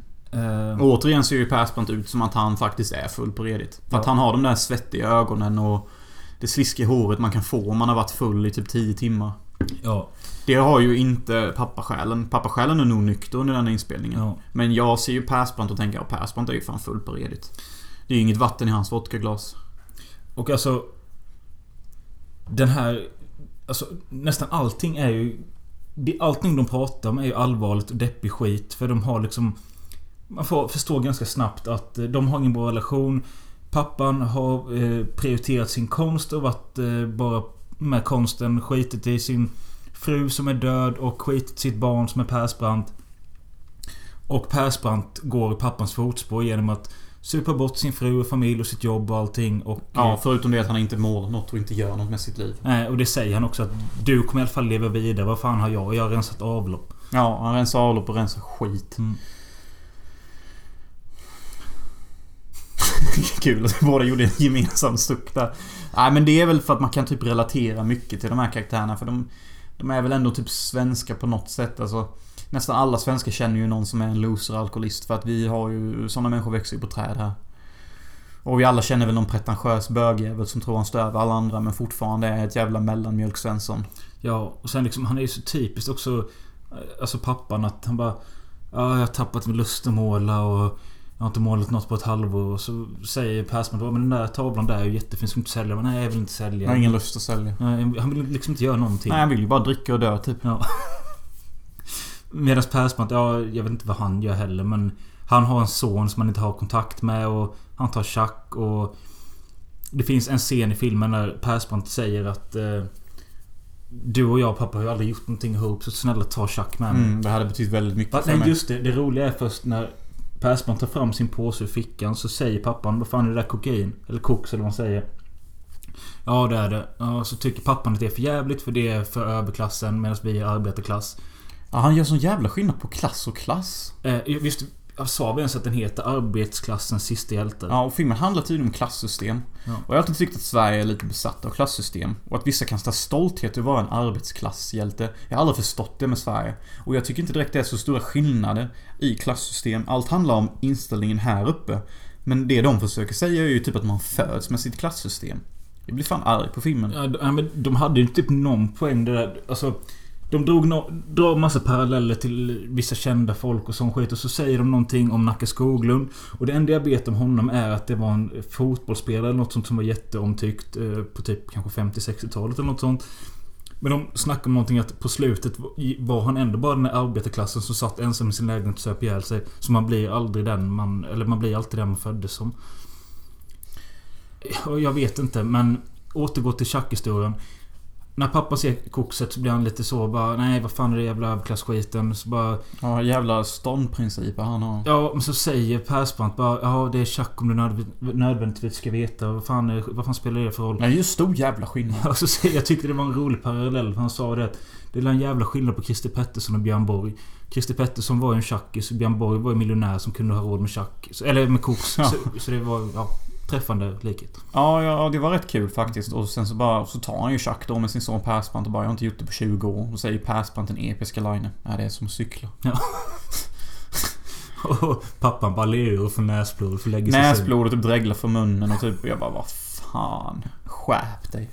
Och återigen ser ju Persbrandt ut som att han faktiskt är full på redigt. För att Ja. han har de där svettiga ögonen och det sliskiga håret man kan få om man har varit full i typ 10 timmar. ja, Det har ju inte pappasjälen. Pappasjälen är nog nykter under den här inspelningen. ja. Men jag ser ju Persbrandt och tänker att Persbrandt är ju fan full på redigt. Det är ju inget vatten i hans vodkaglas. Och alltså... Den här... Alltså nästan allting är ju... Allting de pratar om är ju allvarligt och deppig skit. För de har liksom... Man får förstå ganska snabbt att eh, de har ingen bra relation. Pappan har eh, prioriterat sin konst och varit eh, bara med konsten. Skitit i sin fru som är död och skitit sitt barn som är Persbrandt. Och Persbrandt går i pappans fotspår genom att supa bort sin fru och familj och sitt jobb och allting. Och, Ja, eh, förutom det att han inte mår något och inte gör något med sitt liv. Nej, och det säger han också att du kommer i alla fall leva vidare. Vad fan har jag? Jag har rensat avlopp. Ja, han rensar avlopp och rensar skit. Mm. Kul att vi båda gjorde en gemensam suck där. Nej men det är väl för att man kan typ relatera mycket till de här karaktärerna för de... De är väl ändå typ svenska på något sätt alltså. Nästan alla svenskar känner ju någon som är en loser alkoholist för att vi har ju... Sådana människor växer ju på träd här. Och vi alla känner väl någon pretentiös bögjävel som tror han står över alla andra men fortfarande är ett jävla mellanmjölk Svensson. Ja, och sen liksom, han är ju så typiskt också... Eh, alltså pappan att han bara... Ja, jag har tappat min lust att måla och... Jag har inte målat något på ett halvår. Och så säger bara, men den där tavlan där är ju jättefin. Ska inte sälja? Men nej, jag vill inte sälja. Jag har ingen lust att sälja. Nej, Han vill liksom inte göra någonting. Nej, han vill ju bara dricka och dö typ. Ja. Medan Persbrandt, ja, jag vet inte vad han gör heller men... Han har en son som han inte har kontakt med och han tar schack och... Det finns en scen i filmen när Persbrandt säger att... Eh, du och jag pappa har ju aldrig gjort någonting ihop så snälla ta schack med mig. Mm, det hade betytt väldigt mycket Va, för nej mig. just det, det roliga är först när Persbrandt tar fram sin påse ur fickan så säger pappan Vad fan är det där kokain? Eller koks eller vad han säger. Ja, det är det. Ja, så tycker pappan att det är för jävligt för det är för överklassen medan vi är arbetarklass. Ja, han gör sån jävla skillnad på klass och klass. Eh, visst, sa vi ens att den heter Arbetsklassens sista hjälte? Ja, och filmen handlar tydligen om klassystem. Ja. Och jag har alltid tyckt att Sverige är lite besatt av klassystem. Och att vissa kan sta stolthet över att vara en arbetsklasshjälte. Jag har aldrig förstått det med Sverige. Och jag tycker inte direkt det är så stora skillnader i klassystem. Allt handlar om inställningen här uppe. Men det de försöker säga är ju typ att man föds med sitt klassystem. Jag blir fan arg på filmen. Ja, men de hade ju typ någon poäng det där. Alltså, de drog no, drar massa paralleller till vissa kända folk och sån skit. Och så säger de någonting om Nacka Skoglund. Och det enda jag vet om honom är att det var en fotbollsspelare eller något sånt som var jätteomtyckt. Eh, på typ kanske 50-60-talet eller något sånt. Men de snackar om någonting att på slutet var han ändå bara den där arbetarklassen som satt ensam i sin lägenhet och söp ihjäl sig. Så man blir aldrig den man... Eller man blir alltid den man föddes som. Jag vet inte men återgå till tjackhistorien. historien när pappa ser kokset så blir han lite så bara Nej vad fan är det jävla överklassskiten? Så bara Ja, jävla ståndprinciper han har. Ja men så säger Persbrandt bara Ja det är Chuck om du nödv- nödvändigtvis ska veta. Vad fan, är, vad fan spelar det för roll? Men det är ju stor jävla skillnad. Och så säger jag tyckte det var en rolig parallell. för Han sa det att det är en jävla skillnad på Christer Pettersson och Björn Borg. Christer Pettersson var ju en tjackis och Björn Borg var ju miljonär som kunde ha råd med tjack. Eller med koks. Ja. Så, så det var ja, träffande likhet. Ja, ja, det var rätt kul faktiskt. Och sen så bara, så tar han ju Chuck då med sin son Persbrandt och bara Jag har inte gjort det på 20 år. Och säger Persbrandt en episka line. Ja, det är som att cykla. Och pappan bara ler och får näsblod och lägga sig. Näsblodet typ dreglar från munnen och typ, jag bara vad fan. Skärp dig.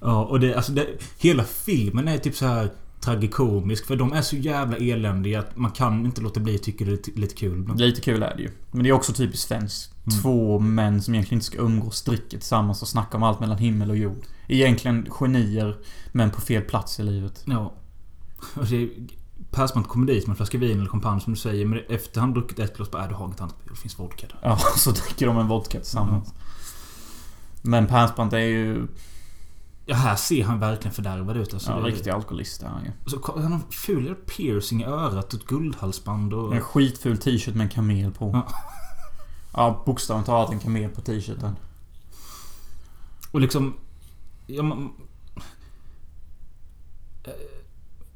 Ja, och det, alltså det, hela filmen är typ så här tragikomisk. För de är så jävla eländiga att man kan inte låta bli att tycka det är lite, lite kul. ibland. Lite kul är det ju. Men det är också typiskt svenskt. Två män som egentligen inte ska umgås dricker tillsammans och snackar om allt mellan himmel och jord. Egentligen genier, men på fel plats i livet. Ja. Och det, kommer dit med en flaska vin eller champagne som du säger. Men efter han druckit ett glas bara, äh, du har inget annat. Det finns vodka där. Ja, så dricker de en vodka tillsammans. Men Persbrandt är ju... Ja, här ser han verkligen fördärvad ut. Alltså, Ja, det- riktig alkoholist är han ju. Så, kolla, han har ful piercing i örat och ett guldhalsband och... En skitful t-shirt med en kamel på. Ja. Ja, bokstavligt talat en kamel på t-shirten. Och liksom... Ja, man,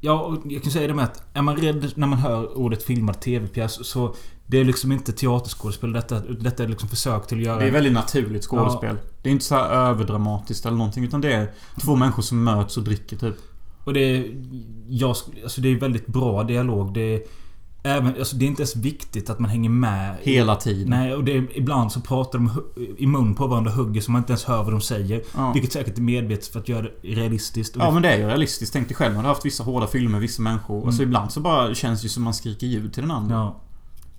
ja, jag kan säga det med att är man rädd när man hör ordet filmad TV-pjäs så... Det är liksom inte teaterskådespel. Detta, detta är liksom försök till att göra... Det är väldigt naturligt skådespel. Det är inte så här överdramatiskt eller någonting. Utan det är två människor som möts och dricker typ. Och det är... Jag, alltså det är väldigt bra dialog. Det är... Även, alltså det är inte ens viktigt att man hänger med. Hela tiden. Nej, och det är, ibland så pratar de i mun på varandra och hugger så man inte ens hör vad de säger. Ja. Vilket säkert är medvetet för att göra det realistiskt. Ja men det är ju realistiskt. Tänk dig själv. Man har haft vissa hårda filmer med vissa människor. Mm. Alltså ibland så bara känns det ju som man skriker ljud till den andra. Ja.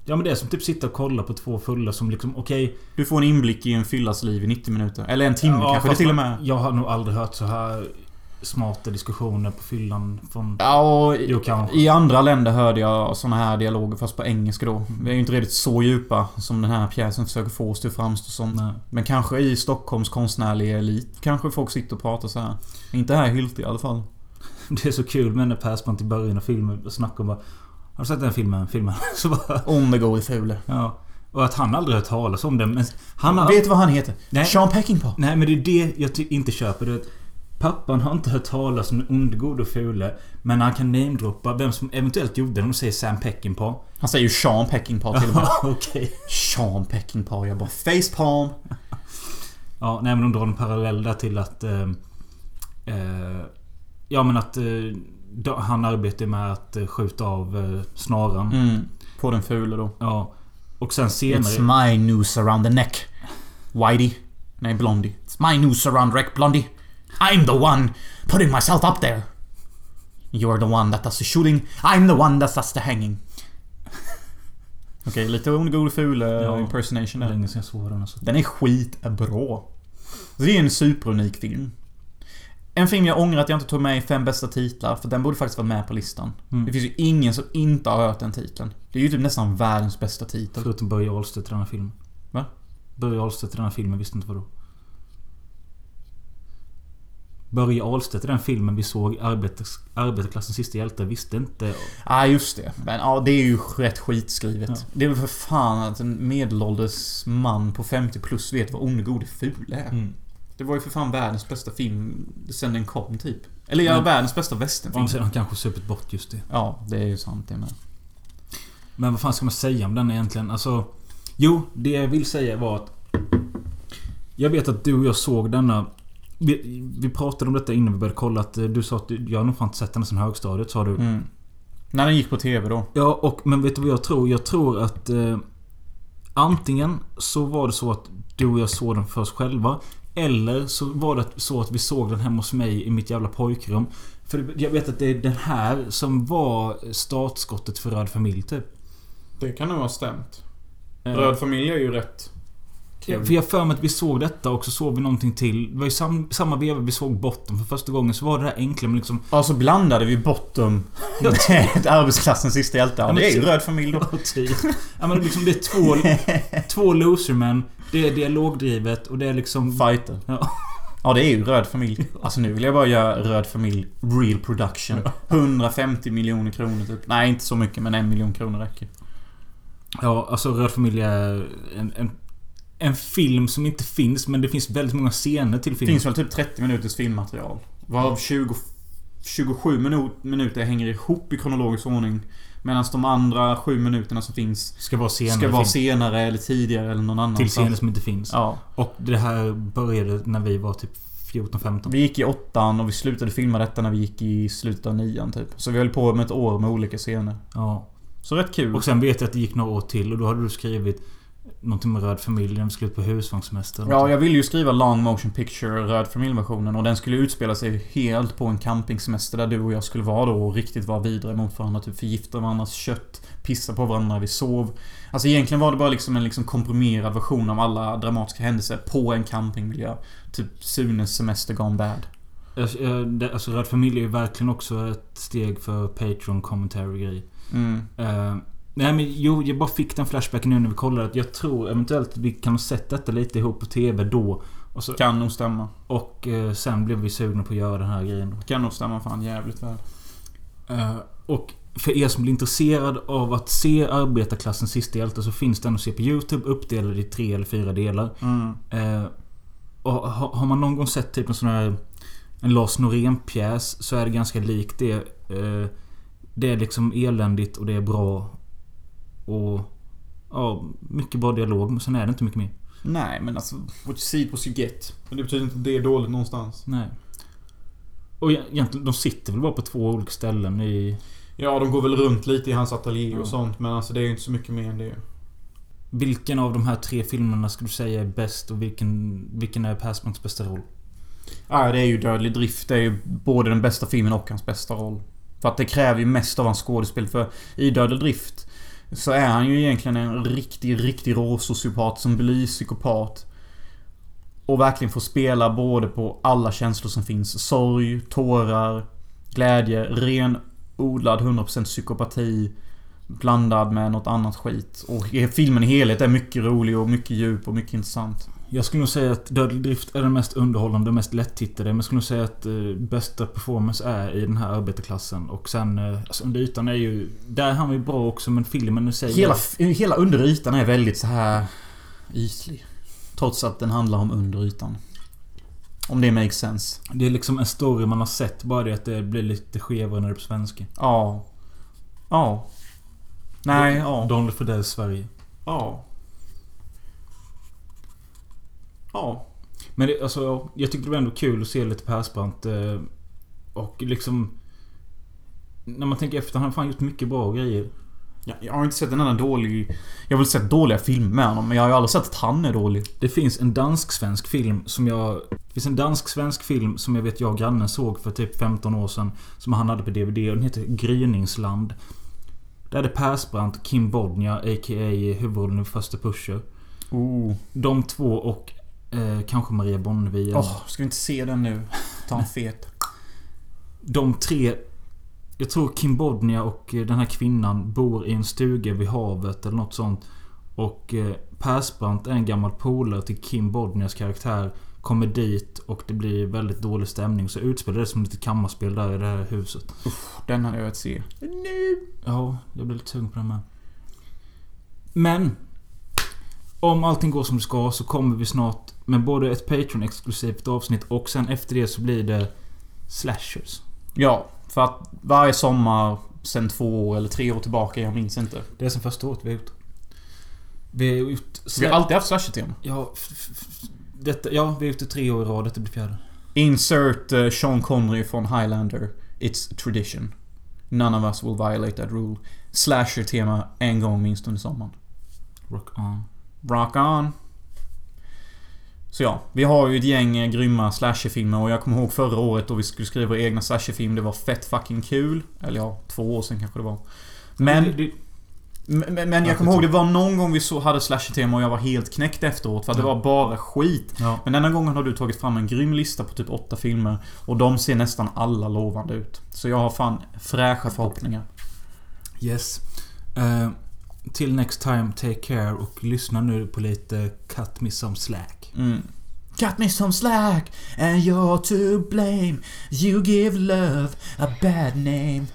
Ja men det är som typ sitta och kolla på två fulla som liksom, okej... Du får en inblick i en fyllas liv i 90 minuter. Eller en timme kanske det till och med. Jag har nog aldrig hört så här smarta diskussioner på fyllan från... Ja, och kanske. i andra länder hörde jag såna här dialoger fast på engelska då. Vi är ju inte riktigt så djupa som den här pjäsen försöker få oss till att framstå som. Nej. Men kanske i Stockholms konstnärliga elit kanske folk sitter och pratar så här. Inte här i Hylte i alla fall. Det är så kul med när Persbrandt i början av filmen snackar om bara... Har du sett den filmen? Filmen? Så bara... Om det går i fule. Ja. Och att han aldrig hört talas om den. Men han har... Vet du vad han heter? Nej. Sean Peckinpah. Nej men det är det jag inte köper. Det pappan har inte hört talas om den onde, gode och fule. Men han kan namedroppa vem som eventuellt gjorde den och säger Sam Peckinpah. Han säger ju Sean Peckinpah till och med. Okej. Sean Peckinpah. Jag bara facepalm. Ja, nej men de drar en parallell där till att... Eh, eh, ja men att... Eh, han arbetar med att eh, skjuta av eh, snaran. Mm. På den fule då. Ja. Och sen senare... It's my noose around the neck. Whitey. Nej, Blondie. It's my noose around the neck, Blondie. I'm the one putting myself up there. You're the one that does the shooting. I'm the one that does the hanging. Okej, lite ond, god, ful eh, Ja. impersonation där. länge sedan jag såg den alltså. Den är skitbra. Det är en superunik film. En film jag ångrar att jag inte tog med i fem bästa titlar, för den borde faktiskt vara med på listan. Mm. Det finns ju ingen som inte har hört den titeln. Det är ju typ nästan världens bästa titel. Förutom Börje Ahlstedt i den här filmen. Va? Börje Ahlstedt i den här filmen visste inte vadå. Börje Ahlstedt i den filmen vi såg Arbetarklassens sista hjälte visste inte... Ja, ah, just det. Men ja, det är ju rätt skitskrivet. Ja. Det är väl för fan att en medelålders man på 50 plus vet vad ond, god, ful är. Mm. Det var ju för fan världens bästa film sen den kom, typ. Eller ja, Men- världens bästa westernfilm. sidan har han kanske supit bort just det. Ja, det är ju sant det med. Men vad fan ska man säga om den egentligen? Alltså... Jo, det jag vill säga var att... Jag vet att du och jag såg denna... Vi, vi pratade om detta innan vi började kolla att eh, du sa att du, jag har nog fan inte sett den sen högstadiet sa du. Mm. När den gick på TV då. Ja, och, men vet du vad jag tror? Jag tror att... Eh, antingen så var det så att du och jag såg den för oss själva. Eller så var det så att vi såg den hemma hos mig i mitt jävla pojkrum. För jag vet att det är den här som var startskottet för Röd Familj typ. Det kan nog ha stämt. Eh, Röd familj är ju rätt Ja, för jag för mig att vi såg detta och så såg vi någonting till. Det var ju sam, samma veva vi såg Bottom för första gången. Så var det här enkla men liksom... Ja, så blandade vi Bottom med arbetsklassens sista hjälte. Ja, det är ju röd familj då. typ. ja men liksom det är två... två losermän. Det är dialogdrivet och det är liksom... Fighter. Ja. Ja, det är ju röd familj. Alltså nu vill jag bara göra röd familj real production. 150 miljoner kronor typ. Nej, inte så mycket, men en miljon kronor räcker. Ja, alltså Röd Familj är en, en, en film som inte finns men det finns väldigt många scener till Det filmen. finns väl typ 30 minuters filmmaterial. Varav 20, 27 minut, minuter hänger ihop i kronologisk ordning. Medan de andra 7 minuterna som finns Ska vara senare. ska vara senare eller tidigare eller någon annan. Till scener som inte finns. Ja. Och det här började när vi var typ 14-15. Vi gick i åttan och vi slutade filma detta när vi gick i slutet av nian typ. Så vi höll på med ett år med olika scener. Ja. Så rätt kul. Och sen vet jag att det gick några år till och då hade du skrivit Någonting med Röd Familj när vi skulle ut på husvagnssemester. Ja, jag ville ju skriva long motion picture röd familj-versionen och den skulle utspela sig helt på en campingsemester där du och jag skulle vara då och riktigt vara vidare mot varandra. Typ förgifta varandras kött, pissa på varandra när vi sov. Alltså egentligen var det bara liksom en liksom komprimerad version av alla dramatiska händelser på en campingmiljö. Typ Sunes semester gone bad. Alltså Röd Familj är verkligen också ett steg för Patreon commentary grej. Mm. Nej men jo, jag bara fick den flashbacken nu när vi kollade. Att jag tror eventuellt att vi kan ha sett detta lite ihop på TV då. Och, så, Kan nog stämma. och eh, sen blev vi sugna på att göra den här grejen. då. Kan nog stämma fan jävligt väl. Eh, och för er som blir intresserad av att se arbetarklassens sista hjälte så finns den att se på YouTube uppdelad i tre eller fyra delar. Mm. Eh, och har, har man någon gång sett typ en sån här... En Lars Norén-pjäs så är det ganska likt det. Eh, det är liksom eländigt och det är bra. Och... Ja, mycket bra dialog men sen är det inte mycket mer. Nej, men alltså... What you see what you get. Men det betyder inte att det är dåligt någonstans. Nej. Och egentligen, de sitter väl bara på två olika ställen i... Ja, de går väl runt lite i hans ateljé och Ja. sånt. Men alltså det är ju inte så mycket mer än det. Vilken av de här tre filmerna skulle du säga är bäst och vilken, vilken är Persbrandts bästa roll? Ja, det är ju Dödlig Drift. Det är ju både den bästa filmen och hans bästa roll. För att det kräver ju mest av hans skådespel. För i Dödlig Drift så är han ju egentligen en riktig, riktig råsociopat som blir psykopat. Och verkligen får spela både på alla känslor som finns. Sorg, tårar, glädje, renodlad 100% psykopati. Blandad med något annat skit. Och filmen i helhet är mycket rolig och mycket djup och mycket intressant. Jag skulle nog säga att Dödlig Drift är den mest underhållande och mest lättittade. Men jag skulle nog säga att eh, bästa performance är i den här arbetarklassen. Och sen... Eh, alltså under ytan är ju... Där är han ju bra också men filmen i sig... Hela, hela under ytan är väldigt så här ytlig. Trots att den handlar om under ytan. Om det makes sense. Det är liksom en story man har sett. Bara det att det blir lite skevare när det är på svenska. Ja. Ja. Nej, ja. Donald Fidel Sverige. Ja. Ja. Men det, alltså, ja, jag tyckte det var ändå kul att se lite Persbrandt. Eh, och liksom... När man tänker efter, han har fan gjort mycket bra grejer. Jag, jag har inte sett en enda dålig... Jag har väl sett dåliga filmer med honom, men jag har ju aldrig sett att han är dålig. Det finns en dansk-svensk film som jag... Det finns en dansk-svensk film som jag vet jag och grannen såg för typ 15 år sedan. Som han hade på DVD och den heter Gryningsland. Där är det Persbrandt, Kim Bodnia, a.k.a. huvudrollen i Första Pusher. Oh. De två och eh, kanske Maria Bonnevie. Åh, ska vi inte se den nu? Ta en fet. De tre... Jag tror Kim Bodnia och eh, den här kvinnan bor i en stuga vid havet eller något sånt. Och eh, Persbrandt är en gammal polare till Kim Bodnias karaktär. Kommer dit och det blir väldigt dålig stämning. Så utspelar det som lite kammarspel där i det här huset. Den hade jag velat se. Ja, jag blir lite sugen på den med. Men... om allting går som det ska så kommer vi snart med både ett Patreon-exklusivt avsnitt och sen efter det så blir det slashers. Ja, för att varje sommar sen två år eller tre år tillbaka, jag minns inte. Det är som första året vi har gjort. Vi har gjort... Vi har alltid haft slasher-tema. Ja, detta, ja, vi har gjort det tre år i rad. Detta blir fjärde. Insert eh, Sean Connery från Highlander. It's tradition. None of us will violate that rule. Slasher-tema en gång minst under sommaren. Rock on. Rock on. Så ja, vi har ju ett gäng eh, grymma slasherfilmer och jag kommer ihåg förra året då vi skulle skriva vår egna slasherfilm. Det var fett fucking kul. Eller ja, två år sedan kanske det var. Men... Det, det, Men, men jag kommer ihåg det var någon gång vi så hade slasher-tema och jag var helt knäckt efteråt för att det Ja. var bara skit. ja. Men denna gången har du tagit fram en grym lista på typ åtta filmer och de ser nästan alla lovande ut. Så jag har fan fräscha förhoppningar. Yes. Eh, till next time, take care och lyssna nu på lite Cut Me Some Slack. Mm. Cut me some slack and you're to blame. You give love a bad name.